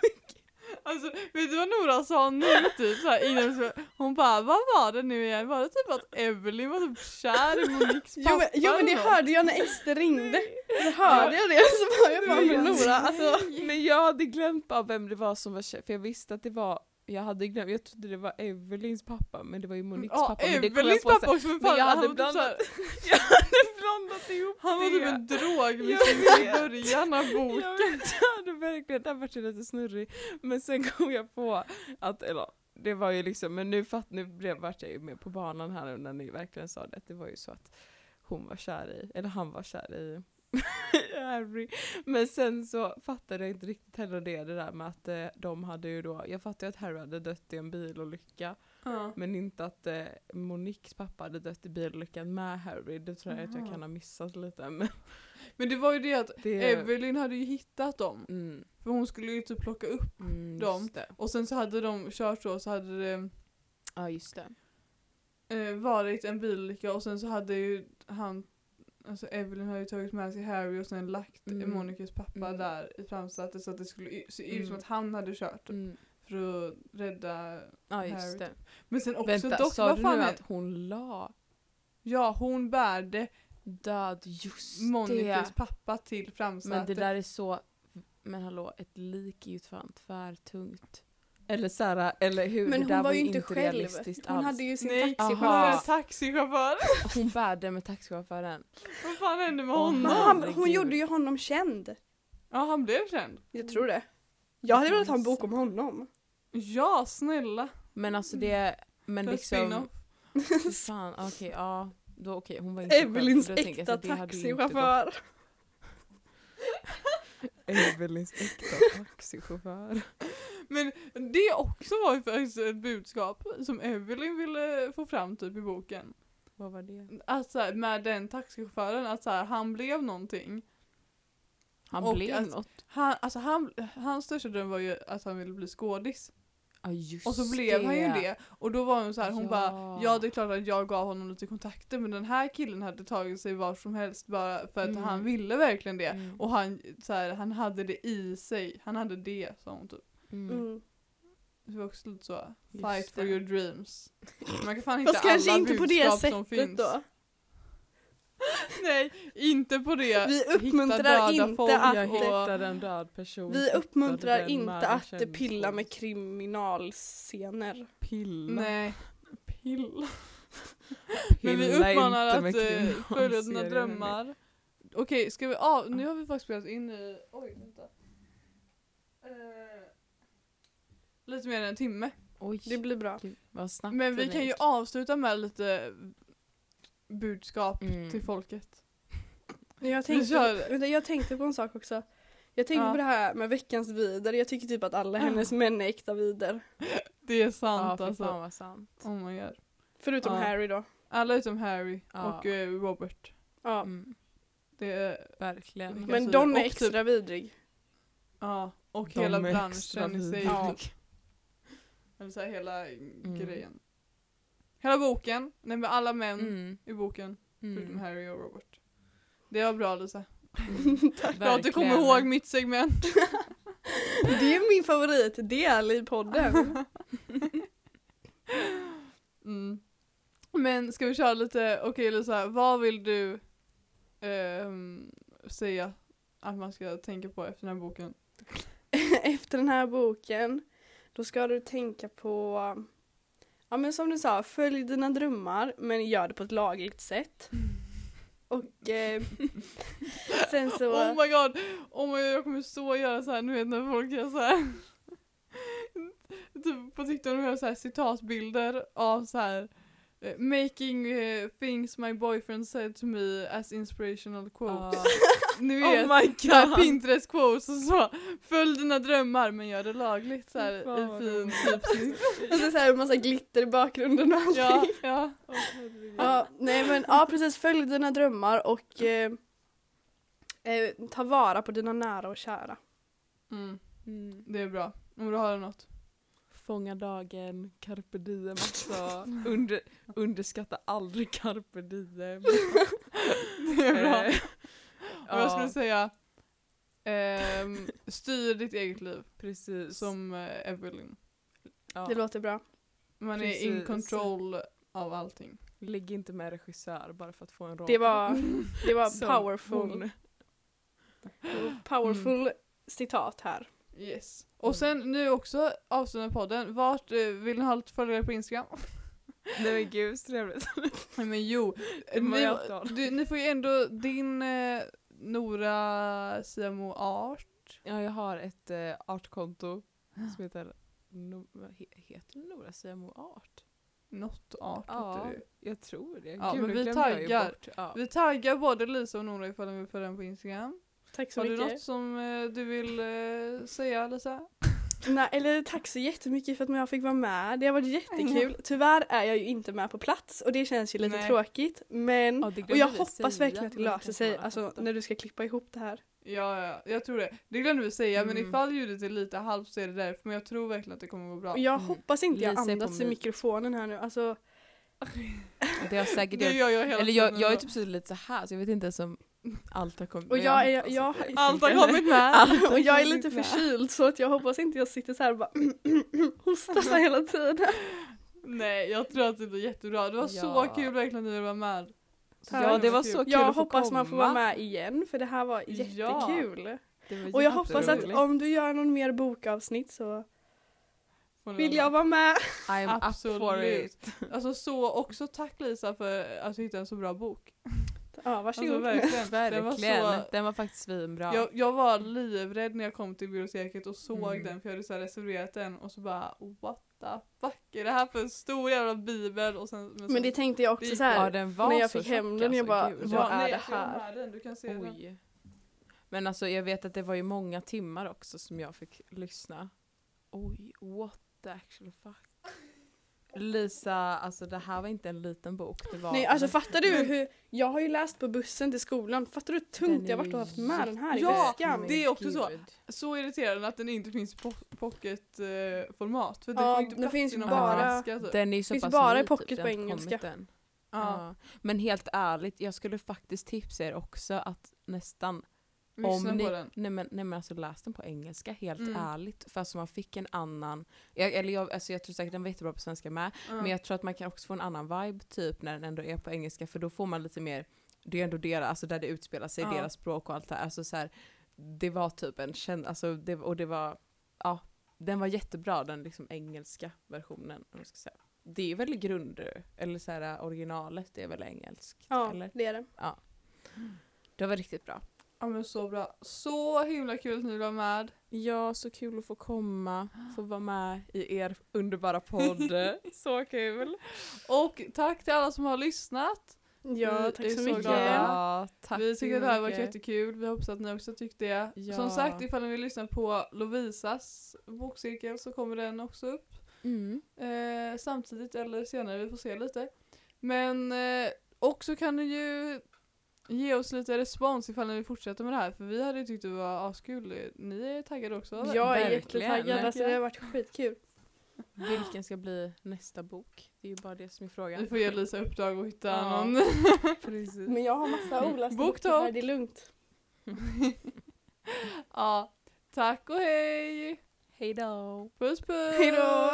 Alltså vet du vad Nora sa nu typ så här, innan skulle- Hon bara vad var det nu igen? Var det typ att Evelyn var typ kär i Moniques pappa? Jo men, jo men det hörde jag när Ester ringde. Så hörde jag det så var jag bara med Nora. Alltså, Men jag hade glömt bara vem det var som var kär, för jag visste att det var jag hade glömt, jag trodde det var Evelyns pappa men det var ju Moniques Ja, pappa. Det sen. pappa också men fan, jag han hade typ blandat, *laughs* *laughs* jag hade blandat ihop Han var typ det. en drog liksom i början av boken. *laughs* Jag vet, jag hade verkligen, där vart jag lite snurrig. Men sen kom jag på att, eller det var ju liksom, men nu, fatt, nu blev, vart jag ju med på banan här när ni verkligen sa det, det var ju så att hon var kär i, eller han var kär i *laughs* Harry. Men sen så fattade jag inte riktigt heller det, det där med att eh, de hade ju då, jag fattade ju att Harry hade dött i en bilolycka. Ja. Men inte att eh, Moniques pappa hade dött i bilolyckan med Harry. Det tror jag att jag Aha. kan ha missat lite. Men *laughs* Men det var ju det att det, Evelyn hade ju hittat dem. Mm, För hon skulle ju typ plocka upp. mm, Dem. Och sen så hade de kört så, så hade det Ja just det. eh, varit en bilolycka och sen så hade ju han Alltså Evelyn har ju tagit med sig Harry och sen lagt Mm. Monikas pappa Mm. där i framsätet så att det skulle se ut som Mm. att han hade kört Mm. för att rädda Ja Harry. just det. Men sen också Vänta, dock, sa du nu är- att hon la Ja, hon bärde död just Monikas det? pappa till framsätet. Men det där är så, men hallå, ett lik är ju fan tvärtungt. Eller såhär, eller hur? Men det där hon var ju inte inte själv. realistiskt Hon alls. hade ju sin Nej, taxichaufför. taxichaufför. *laughs* Hon bärde med taxichauffören. vad fan hände med Åh, honom? Han, hon gjorde ju honom känd. Ja, han blev känd. Jag tror det. Jag hade velat ha en bok om honom. Ja, snälla. Men alltså det, men En liksom, *laughs* fan, okej, ja. Då okej, hon var inte Evelins själv, jag äkta det gått. taxichaufför. *laughs* Evelins äkta taxichaufför. Men det också var ju faktiskt ett budskap som Evelyn ville få fram typ i boken. Vad var det? Att så här, med den taxichauffören, att så här, han blev någonting. Han Och blev att- något. Han, alltså han, hans största dröm var ju att han ville bli skådis. Ja Och så blev han ju det. det. Och då var hon så här, hon Ja. bara Ja det är klart att jag gav honom lite kontakter men den här killen hade tagit sig var som helst bara för att Mm. han ville verkligen det. Mm. Och han, så här, han hade det i sig. Han hade det sa hon typ. Mm. Mm. Det var också lite så, Just fight for det. your dreams. Man kan fan *laughs* hitta Fast kanske alla inte på det budskap som sättet finns. då. *laughs* Nej, inte på det. Vi uppmuntrar döda inte folk att- Jag och- hittade en död person. Vi hittade uppmuntrar inte att pilla med kriminalscener. Pilla. Nej, pilla. *laughs* Men vi Pilla uppmanar inte att eh, följa dina drömmar. Okej, ska vi av... Nu har vi faktiskt spelat in i... Oj, vänta. Eh, lite mer än en timme. Oj, Det blir bra. gud, vad snabbt Men vi kan ju avsluta med lite budskap Mm. till folket. Jag tänkte, vänta, jag tänkte på en sak också. Jag tänkte Ja. på det här med veckans vider. Jag tycker typ att alla Ja. hennes män är äkta vider. *laughs* Det är Ja, sant för alltså. fan vad sant. Oh my god. Förutom Ja. Harry då. Alla utom Harry Ja. och eh, Robert. Ja. Mm, Det är, verkligen. Men Don är typ- extra vidrig. ja, och De hela branschen i sig. Eller så här, hela grejen. Hela boken, nej men alla män Mm, i boken, förutom mm. Harry och Robert. Det var bra Lisa. *laughs* Tack. Bra att du kommer ihåg mitt segment. *laughs* Det är min favoritdel i podden. *laughs* Mm. Men ska vi köra lite, okej Lisa, vad vill du ehm, säga att man ska tänka på efter den här boken? Efter den här boken, då ska du tänka på Ja men som du sa, följ dina drömmar men gör det på ett lagligt sätt. Och eh, *laughs* sen så... Oh my god, oh my god jag kommer så göra så här, nu vet när folk gör så här. *laughs* typ på TikTok de gör så här citatbilder av så här Making eh, things my boyfriend said to me as inspirational quotes. Ja. *laughs* Ni vet, Oh my god. Pinterest quotes och så. Följ dina drömmar men gör det lagligt så här, i fin typsnitt. *laughs* Och så, så här massa glitter i bakgrunden och allting. ja, ja. Ja, nej men ja precis, följ dina drömmar och eh, eh, ta vara på dina nära och kära. Mm, Mm. det är bra. Om du har något. Fånga dagen, carpe diem också. Under, underskatta aldrig carpe diem. *laughs* Det är bra. Eh, Och jag skulle säga ehm, styr ditt eget liv precis. som eh, Evelyn. ja. Det låter bra. Man är in Precis. control av allting. Ligg inte med regissör bara för att få en roll. Det var, *laughs* det var powerful, hon. powerful citat här. Yes. Och sen nu också avsluta podden. Vart eh, vill ni ha lite följare på Instagram? *laughs* Nej men gud så trevligt. *laughs* Nej men jo. Ni, du, ni får ju ändå din eh, Nora Siamo Art. Ja jag har ett eh, artkonto som heter no, he, heter det Nora Siamo Art? Något art heter det. Jag tror det. Ja, men nu vi glömde jag ju taggar. bort. Ja. Vi taggar både Lisa och Nora ifall de vill följa den på Instagram. Tack så Har du mycket. något som eh, du vill eh, säga Lisa? *laughs* Nej, eller tack så jättemycket för att jag fick vara med. Det har varit jättekul. Tyvärr är jag ju inte med på plats och det känns ju lite Nej. tråkigt. Men, glömde och jag hoppas verkligen att det men löser sig har alltså, när du ska klippa ihop det här. Ja, ja, jag tror det. Det glömde vi säga, men Mm. ifall ljudet är lite halvt så är det därför. Men jag tror verkligen att det kommer gå bra. Och jag Mm. hoppas inte jag andas i mikrofonen här nu. Alltså, *laughs* Det har säkert Det gör jag hela Eller jag, jag är typ så lite så här så jag vet inte ens om allt har kommit Och med. jag jag- att det- Allt har kommit med. Allt och jag är lite med. förkyld så att jag hoppas inte jag sitter så här och bara *clears throat* hostar så *laughs* hela tiden. Nej, jag tror att det blir jättebra. Det var så Ja. kul verkligen att ni ville vara med. Ja det var så kul Jag att få hoppas man får vara komma. med igen för det här var Ja. jättekul. Det var Och jag hoppas att om du gör någon mer bokavsnitt så vill jag vara med. I'm up for Absolut. it. Alltså så, också tack Lisa för att du hittade en så bra bok. Ja, Alltså varsågod. *laughs* verkligen. Den var Verkligen. så, Den var faktiskt svinbra. jag, jag var livrädd när jag kom till biblioteket och såg Mm. den för jag hade så här reserverat den och så bara what the fuck är det här för en stor jävla bibel? Och sen, men, Men sen, det tänkte jag också det- så här. ja, den var när jag så fick hem den, jag alltså, bara, gud. vad är nej, det här? Den, du kan se den. Oj. Men alltså jag vet att det var ju många timmar också som jag fick lyssna. Oj, what the actual fuck. Lisa, alltså det här var inte en liten bok. Det var Nej alltså fattar du hur, jag har ju läst på bussen till skolan, fattar du hur tungt Den jag varit och haft med den här i Ja, väskan? det är också så. Så irriterande att den inte finns i po- pocketformat. för det Ja, inte den finns bara- väska, typ. Den är så Finns bara i pocket på engelska. Ja. Ja. Men helt ärligt, jag skulle faktiskt tipsa er också att nästan Lyssna om på ni, den. nej men, nej men alltså läs den på engelska helt Mm. ärligt. För alltså man fick en annan, jag, eller jag, alltså jag tror säkert den var jättebra på svenska med. Ja. Men jag tror att man kan också få en annan vibe typ när den ändå är på engelska för då får man lite mer, det är ändå deras, alltså där det utspelar sig, Ja. deras språk och allt det här. Alltså så här, det var typ en känd, alltså det, och det var, ja, den var jättebra den liksom engelska versionen. Om jag ska säga. Det är väl grunder, eller så här originalet är väl engelskt? Ja, Eller? det är det. Det var riktigt bra. Ja men så bra. Så himla kul att ni var med. Ja, så kul att få komma, få vara med i er underbara podd. *laughs* så kul! Och tack till alla som har lyssnat. Ja, Vi tack så så mycket. glada. Ja, tack vi tycker att det här har varit jättekul. Vi hoppas att ni också tyckte det. Ja. Som sagt ifall ni vill lyssna på Lovisas bokcirkel så kommer den också upp. Mm. Eh, samtidigt eller senare, vi får se lite. Men eh, också kan ni ju ge oss lite respons ifall ni vill fortsätta med det här för vi hade tyckt det var askul. Ni är taggade också? eller? Jag är jättetaggad, alltså det har varit skitkul. Vilken ska bli nästa bok? Det är ju bara det som är Vi frågan. får ge Lisa uppdrag och hitta Ja. någon. *laughs* Precis. Men jag har massa *laughs* olästa böcker här, det är lugnt. *laughs* ja, tack och hej! Hej då! Puss puss! Hej då.